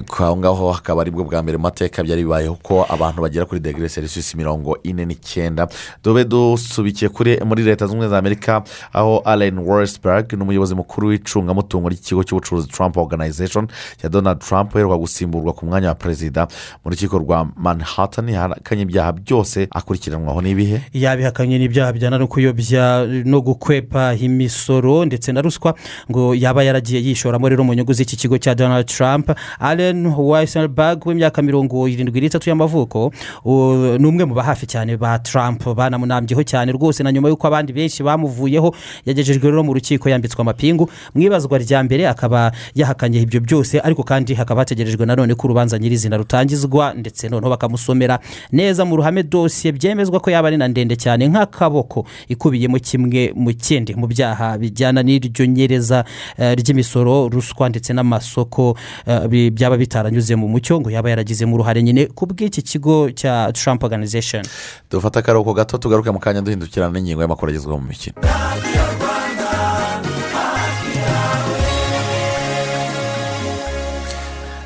Ko aho ngaho hakaba ari bwo bwa mbere mateka byari bibayeho ko abantu bagera kuri degere selisiyusi mirongo ine n'icyenda. Dube dusubikiye kuri muri leta zunze ubumwe za amerika aho allen warisberg ni umuyobozi mukuru w'icungamutungo ry'ikigo cy'ubucuruzi trump organization ya donald trump uheruka gusimburwa ku mwanya wa perezida mu rukiko rwa manhattan. Yahakanye ibyaha byose akurikiranwaho. N'ibihe yabihakanye n'ibyaha bijyana no kuyobya no gukwepa imisoro ndetse na ruswa ngo yaba yaragiye yishoramo rero mu nyungu z'iki kigo cya donald trump. Allen weisselberg w'imyaka mirongo irindwi n'itatu y'amavuko ni umwe mu bahafi cyane ba trump banamunambyeho cyane rwose na nyuma y'uko abandi benshi bamuvuyeho yagejejwe rero mu rukiko yambitswe amapingu. Mu ibazwa rya mbere akaba yahakanye ibyo byose ariko kandi hakaba hategerejwe nanone ko urubanza nyirizina rutangizwa ndetse noneho bakamusomera neza mu ruhame dosiye byemezwa ko yaba ari na ndende cyane nk'akaboko ikubiyemo kimwe mu kindi mu byaha bijyana n'iryo nyereza eh, ry'imisoro ruswa ndetse n'amasoko eh, byaba bitaranyuze mu mucyo ngo yaba yaragizemo uruhare nyine ku bw'iki kigo cya trump organization. Dufata akaruhuko gato tugaruke mu kanya duhindukirana n'ingingo y'amakuru agezweho mu mikino.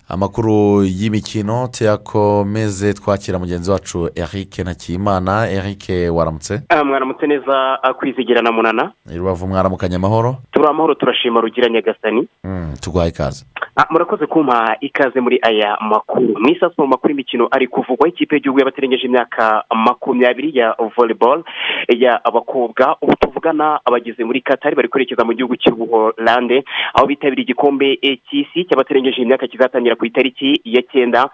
Amakuru y'imikino tuyakomeze twakira mugenzi wacu eric ntakiyimana eric waramutse? Ah, mwaramutse neza ah, kwizigira na munana. Rubavu mwaramukanye amahoro? Turi amahoro turashima rugira nyagasani. Mm, tuguhaye ikaze. Ah, murakoze kumpa ikaze muri aya makuru. Mu isasu mu makuru y'imikino ari kuvugwaho ikipe y'igihugu y'abatarengeje imyaka makumyabiri ya volleyball y'abakobwa ubu tuvugana abageze muri katari bari kwerekeza mu gihugu cy'ubuholande aho bitabiriye igikombe eh, cy'isi cy'abatarengeje imyaka kizatangira ku itariki ya cyenda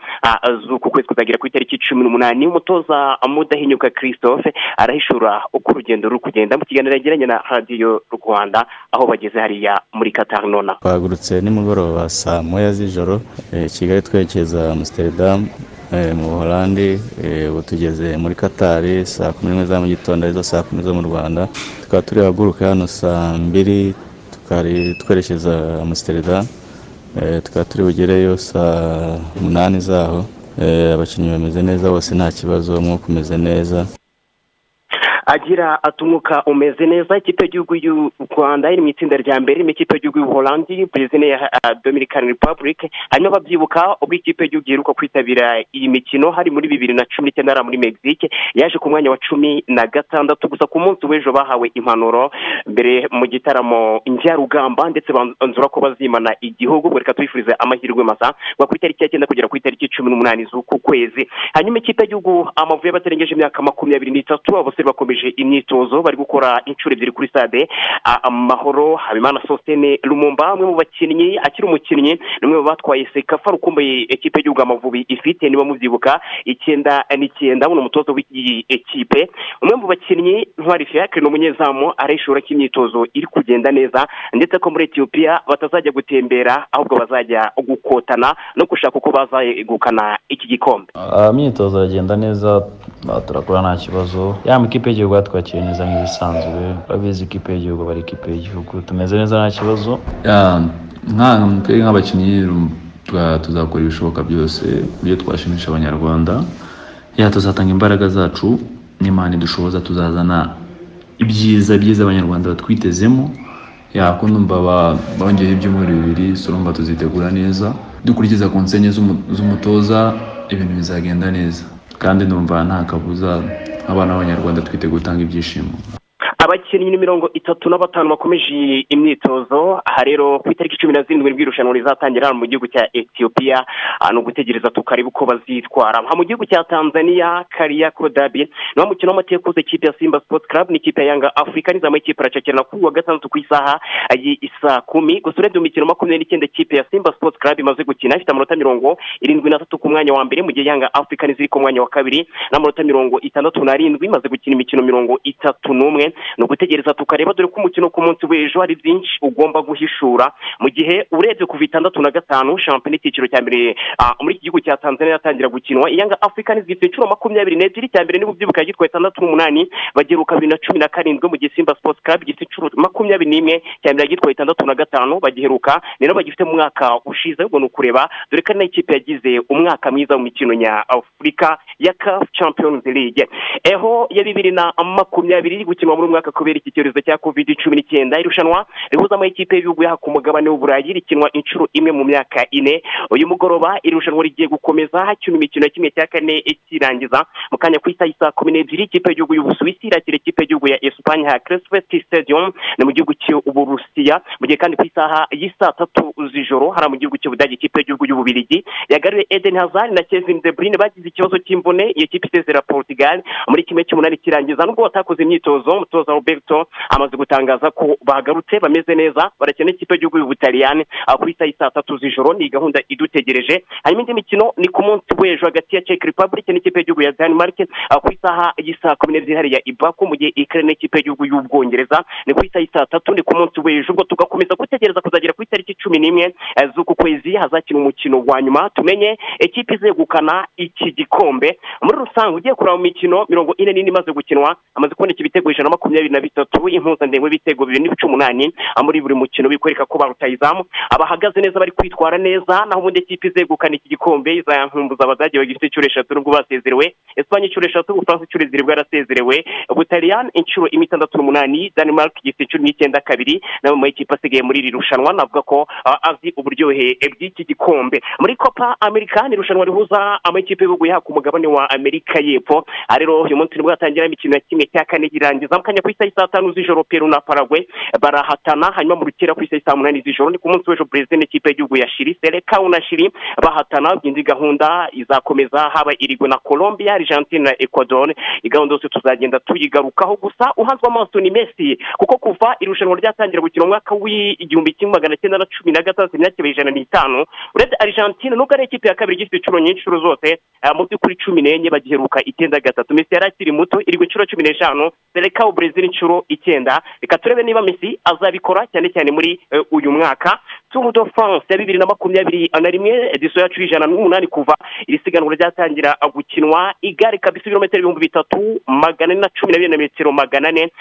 z'uku kwezi kuzagera ku itariki cumi n'umunani umutoza mudahinyuka christophe arahishura uko urugendo ruri kugenda. Mu kiganiro yagiranye na radiyo rwanda aho bageze hariya muri katari nona twahagurutse nimugoroba saa moya z'ijoro eh, kigali twerekeza amsterdam eh, mu buholandi eh, ubu tugeze muri katari saa kumi n'imwe za mu gitondo ari zo saa kumi zo mu rwanda. Tukaba turi buhaguruke hano saa mbiri tukari twerekeza eh, tukaba turi bugereyo saa umunani zaho. Eh, abakinnyi bameze neza bose nta kibazo umwuka umeze neza. Agira ati umwuka umeze neza ikipe y'igihugu y'u rwanda iri mu itsinda rya mbere irimo ikipe y'igihugu y'ubuholandi perezida ya ah, dominican republic. Hanyuma babyibuka ubwo ikipe y'igihugu iheruka kwitabira iyi mikino hari muri bibiri na cumi n'icyenda muri mexique. Yaje ku mwanya wa cumi na gatandatu gusa ku munsi w'ejo bahawe impanuro mbere mu gitaramo njyarugamba ndetse banzura ko bazimana igihugu. Reka tubifurize amahirwe masa kuva ku itariki ya cyenda kugera ku itariki cumi n'umunani z'uku kwezi. Hanyuma ikipe y'igihugu amavubi y'abatarengeje imyaka makumyabiri n'itatu abasore bakomeje imyitozo bari gukora inshuro ebyiri kuri stade. Ah, amahoro habimana sositene lumumba umwe mu bakinnyi akiri umukinnyi ni umwe mu batwaye sekafa rukumbuye ekipe y'igihugu amavubi ifite niba mubyibuka icyenda n'icyenda buno umutoza w'iyi ekipe. Umwe mu bakinnyi ntwari fiacre ni umunyezamu arayishura ko imyitozo iri kugenda neza ndetse ko muri etiyopiya batazajya gutembera ahubwo bazajya gukotana no gushaka uko bazegukana iki gikombe. Ah, imyitozo iragenda neza ah, turakora nta kibazo. Ya ikipe y'igihugu batwakiriye neza nk'ibisanzwe babizi ikipe y'igihugu bari ikipe y'igihugu. Tumeze neza nta kibazo? Nk'abakinnyi tuzakora ibishoboka byose ku buryo twashimisha abanyarwanda. Ya tuzatanga imbaraga zacu n'imana idushoboza tuzazana ibyiza byiza abanyarwanda batwitezemo. Numva bongeyeho ibyumweru bibiri so urumva tuzitegura neza. Dukurikiza konsenye z'umu- z'umutoza ibintu bizagenda neza. Kandi numva nta kabuza nk'abana b'abanyarwanda twiteguye gutanga ibyishimo. Abakinnyi ni mirongo itatu na batanu bakomeje imyitozo aha rero ku itariki cumi na zirindwi ni bwo irushanwa rizatangira mu gihugu cya etiyopiya ni ugutegereza tukareba uko bazitwara. Aha mu gihugu cya tanzania kariya kodabi niwo mukino w'amateka uhuza ikipe ya simba sports club n'ikipe ya yanga afurika n'izamu ikipe aracakirana kuri uwa gatandatu ku isaha y'isaa kumi. Gusa urebye mu mikino makumyabiri n'icyenda ikipe ya simba sports club imaze gukina ifite amanota mirongo irindwi n'atatu ku mwanya wa mbere mu gihe yanga afurika n'iziri ku mwanya wa kabiri n'amanota mirongo itandatu n'arindwi imaze gukina imikino mirongo itatu n'umwe. Ni ugutegereza tukareba dore ko umukino ku munsi w'ejo hari byinshi ugomba guhishura. Mu gihe urebye kuva itandatu na gatanu shampiyona icyiciro cya mbere ah, muri iki gihugu cya tanzania yatangira gukinwa. Iyanga afurika n'izifite inshuro makumyabiri n'ebyiri cya mbere niba ubyibuka yagitwaye itandatu n'umunani bageruka bibiri na cumi na karindwi mu gihe simba sports club gifite inshuro makumyabiri n'imwe cya mbere yagitwaye itandatu na gatanu bagiheruka nabo bagifite mu mwaka ushize ubwo ni ukureba dore ko ari ikipe yagize umwaka mwiza mu mikino nyafurika ya caf champions league. Eho ya bibiri na makumyabiri iri gukinwa muri mwaka kubera iki cyorezo cya covid cumi n'icyenda. Irushanwa rihuza amakipe y'ibihugu yaha ku mugabane w'uburayi rikinwa inshuro imwe mu myaka ine. Uyu mugoroba iri rushanwa rigiye gukomeza hakinwa imikino ya kimwe cya kane ikirangiza mu kanya ku isaha saa kumi n'ebyiri ikipe y'igihugu y'ubusuwisi irakira ikipe y'igihugu ya esipanye ha kirisipeti stadium ni mu gihugu cy'uburusiya mu gihe kandi ku isaha y'isaa tatu z'ijoro hari mu gihugu cy'ubudage ikipe y'igihugu y'ububirigi yagariwe eden hazard na kevin de bruyne. Bagize ikibazo cy'imvune iyo kipe isezera portugal. Muri kimwe cy'umunani kirangiza. Nubwo batakoze imyitozo umutoza roberto amaze gutangaza ko bagarutse bameze neza barakina ikipe y'igihugu y'ubutaliyani. Ku isaha y'isaa tatu z'ijoro ni gahunda idutegereje. Hanyuma indi mikino ni ku munsi w'ejo hagati ya czech republic n'ikipe y'igihugu ya denmark. Ku isaha y'isaa kumi n'ebyiri hariya ibaku mu gihe ikare n'ikipe y'igihugu y'ubwongereza. Ni ku isaha y'isaa tatu ni ku munsi w'ejo. Ubwo tugakomeza gutegereza kuzagera ku itariki cumi n'imwe eh, z'uku kwezi hazakina umukino wa nyuma. Tumenye ikipe izegukana iki gikombe. Muri rusange ugiye kureba mu mikino mirongo ine n'ine imaze gukinwa amaze kuboneka ibitego ijana na makumyabiri. Na bitatu impuzandengo y'ibitego bibiri n'ibice umunani muri buri mukino bikwereka ko barutayizamu abahagaze neza bari kwitwara neza naho ubundi ikipe izegukana iki gikombe izankumbuza abadage bagifite inshuro eshatu nubwo basezerewe. Esipanye inshuro eshatu ubufaransa inshuro zirindwi yarasezerewe ubutaliyani inshuro itandatu n'umunani denmark gifite inshuro n'icyenda kabiri nawe mu ikipe asigaye muri iri rushanwa navuga ko azi uburyohe bw'iki gikombe. Muri copa america ni irushanwa rihuza amakipe y'ibihugu yaha ku mugabane wa amerika y'epfo. Rero uyu munsi ni bwo hatangira imikino ya kimwe cya kane irangiza mu kanya ku isaha saa tanu z'ijoro peru na paragwe barahatana hanyuma mu rukera ku isaha saa munani z'ijoro ni ku munsi w'ejo perezida n'ikipe y'igihugu ya shiri serekawu na shiri bahatana indi gahunda izakomeza haba irigwe na colombia argentine na ecuador gahunda yose tuzagenda tuyigarukaho gusa uhanzwe amaso ni messi kuko kuva irushanwa ryatangira gukina mu mwaka w'igihumbi kimwe magana cyenda na cumi na gatandatu imyaka ijana n'itanu urebye argentine nubwo ari ikipe ya kabiri igifite inshuro nyinshi inshuro zose eh, mu by'ukuri cumi n'enye bagiheruka icyenda gatatu messi yari akiri muto irigwa inshuro cumi n'eshanu serekawu brezil inshuro icyenda. Reka turebe niba messi azabikora cyane cyane muri eh, uyu mwaka. Tour de france ya bibiri na makumyabiri na rimwe ediso yacu y'ijana n'umunani kuva iri siganwa ryatangira gukinwa igare kabisa ibirometero ibihumbi bitatu magana ane na cumi na bibiri na metero magana ane.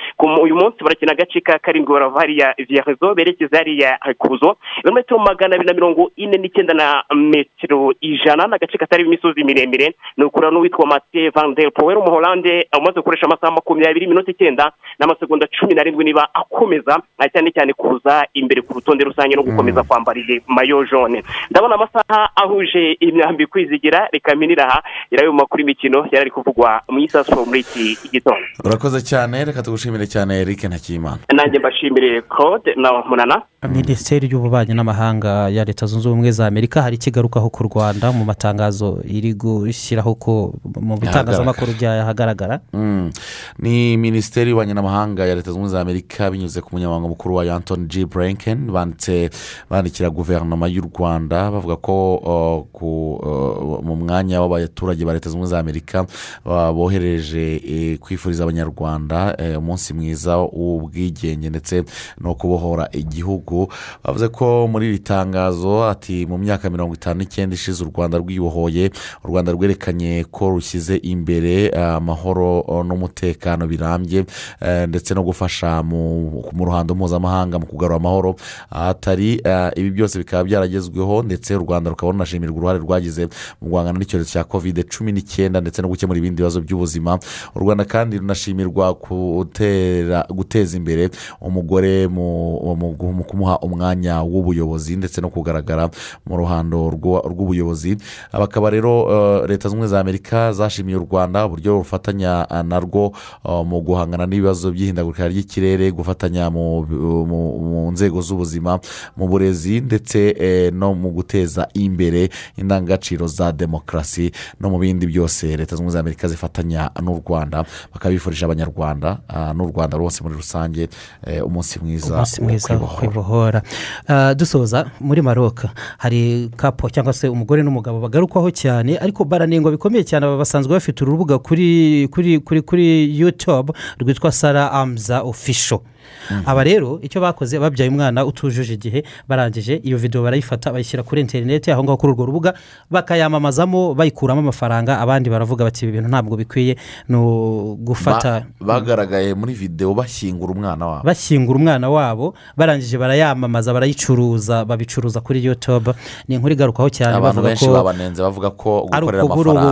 Uyu munsi barakina agace ka karindwi barava hariya viyarezo berekeza hariya kuzo ibirometero magana abiri na mirongo ine n'icyenda na metero ijana ni agace katariho imisozi miremire. Ni ukura n'uwitwa mate van der poel umuholande umaze gukoresha amasaha makumyabiri iminota icyenda n'amasegonda cumi n'arindwi niba akomeza cyane cyane kuza imbere ku rutonde rusange no gukomeza kwambara iyi mayo jone ndabona amasaha ahuje imyambi kwizigira reka minira aha. Yari ayo makuru y'imikino yari ari kuvugwa mu isaso muri iki gitondo. Urakoze cyane reka tugushimire cyane eric ntakiyimana nanjye mbashimire claude na munana minisiteri y'ububanyi n'amahanga ya leta zunze ubumwe za amerika hari ikigarukaho ku rwanda mu matangazo iri gushyiraho ko mu bitangazamakuru byahagaragara. Mm. ni minisiteri y'ububanyi n'amahanga ya leta zunze ubumwe za amerika binyuze ku munyamabanga mukuru wa anton g. Blinken banditse bandikira guverinoma y'u rwanda bavuga ko uh, uh, mu mwanya w'abaturage ba leta zunze ubumwe za amerika bohereje eh, kwifuriza abanyarwanda eh, umunsi mwiza w'ubwigenge ndetse no kubohora igihugu. Bavuze ko muri iri tangazo ati mu myaka mirongo itanu n'icyenda ishize u rwanda rwibohoye. U rwanda rwerekanye ko rushyize imbere eh, amahoro n'umutekano birambye ndetse no gufasha mu ruhando mpuzamahanga mu kugarura amahoro ahatari ibi byose bikaba byaragezweho ndetse u rwanda rukaba runashimirwa uruhare rwagize mu guhangana n'icyorezo cya kovide cumi n'icyenda ndetse no gukemura ibindi bibazo by'ubuzima. U rwanda kandi runashimirwa guteza imbere umugore mu mu- mu kumuha umwanya w'ubuyobozi ndetse no kugaragara mu ruhando rw'u- rw'ubuyobozi. Bakaba rero eh, leta zunze ubumwe za amerika zashimiye u rwanda uburyo rufatanya eh, narwo eh, mu guhangana n'ibibazo by'ihindagurika ry'ikirere gufatanya mu nzego z'ubuzima mu burezi ndetse eh, no mu guteza imbere indangagaciro za demokarasi no mu bindi byose leta zunze ubumwe za amerika zifatanya n'u rwanda bakaba bifurije abanyarwanda ah, n'u rwanda rwose muri rusange eh, umunsi mwiza wo kwibohora. Ah, dusoza muri maroc hari kapo cyangwa se umugore n'umugabo bagarukwaho cyane ariko baranengwa bikomeye cyane aba basanzwe bafite urubuga kuri kuri kuri kuri yutube rwitwa sara amuza ofisho aba rero icyo bakoze babyaye umwana utujuje igihe barangije iyo videwo barayifata bayishyira kuri interineti aho ngaho kuri urwo rubuga bakayamamazamo bayikuramo amafaranga abandi baravuga bati ibi bintu ntabwo bikwiye ni ugufata. Ba- bagaragaye muri videwo bashyingura umwana wabo. Bashyingura umwana wabo barangije barayamamaza barayicuruza babicuruza kuri yutube ni inkuru igarukaho cyane bavuga ko bavuga ko gukorera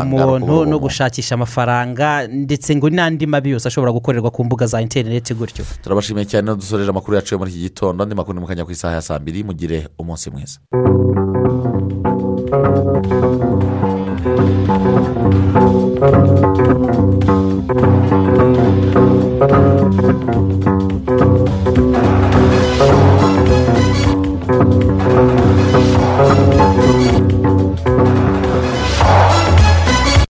amafaranga no gushakisha amafaranga ndetse ngo n'andi mabi yose ashobora gukorerwa ku mbuga za interineti gutyo. ndabashimiye cyane no dusoreje amakuru yaciye muri iki gitondo andi makuru ni mu kanya ku isaha ya saa mbiri mugire umunsi mwiza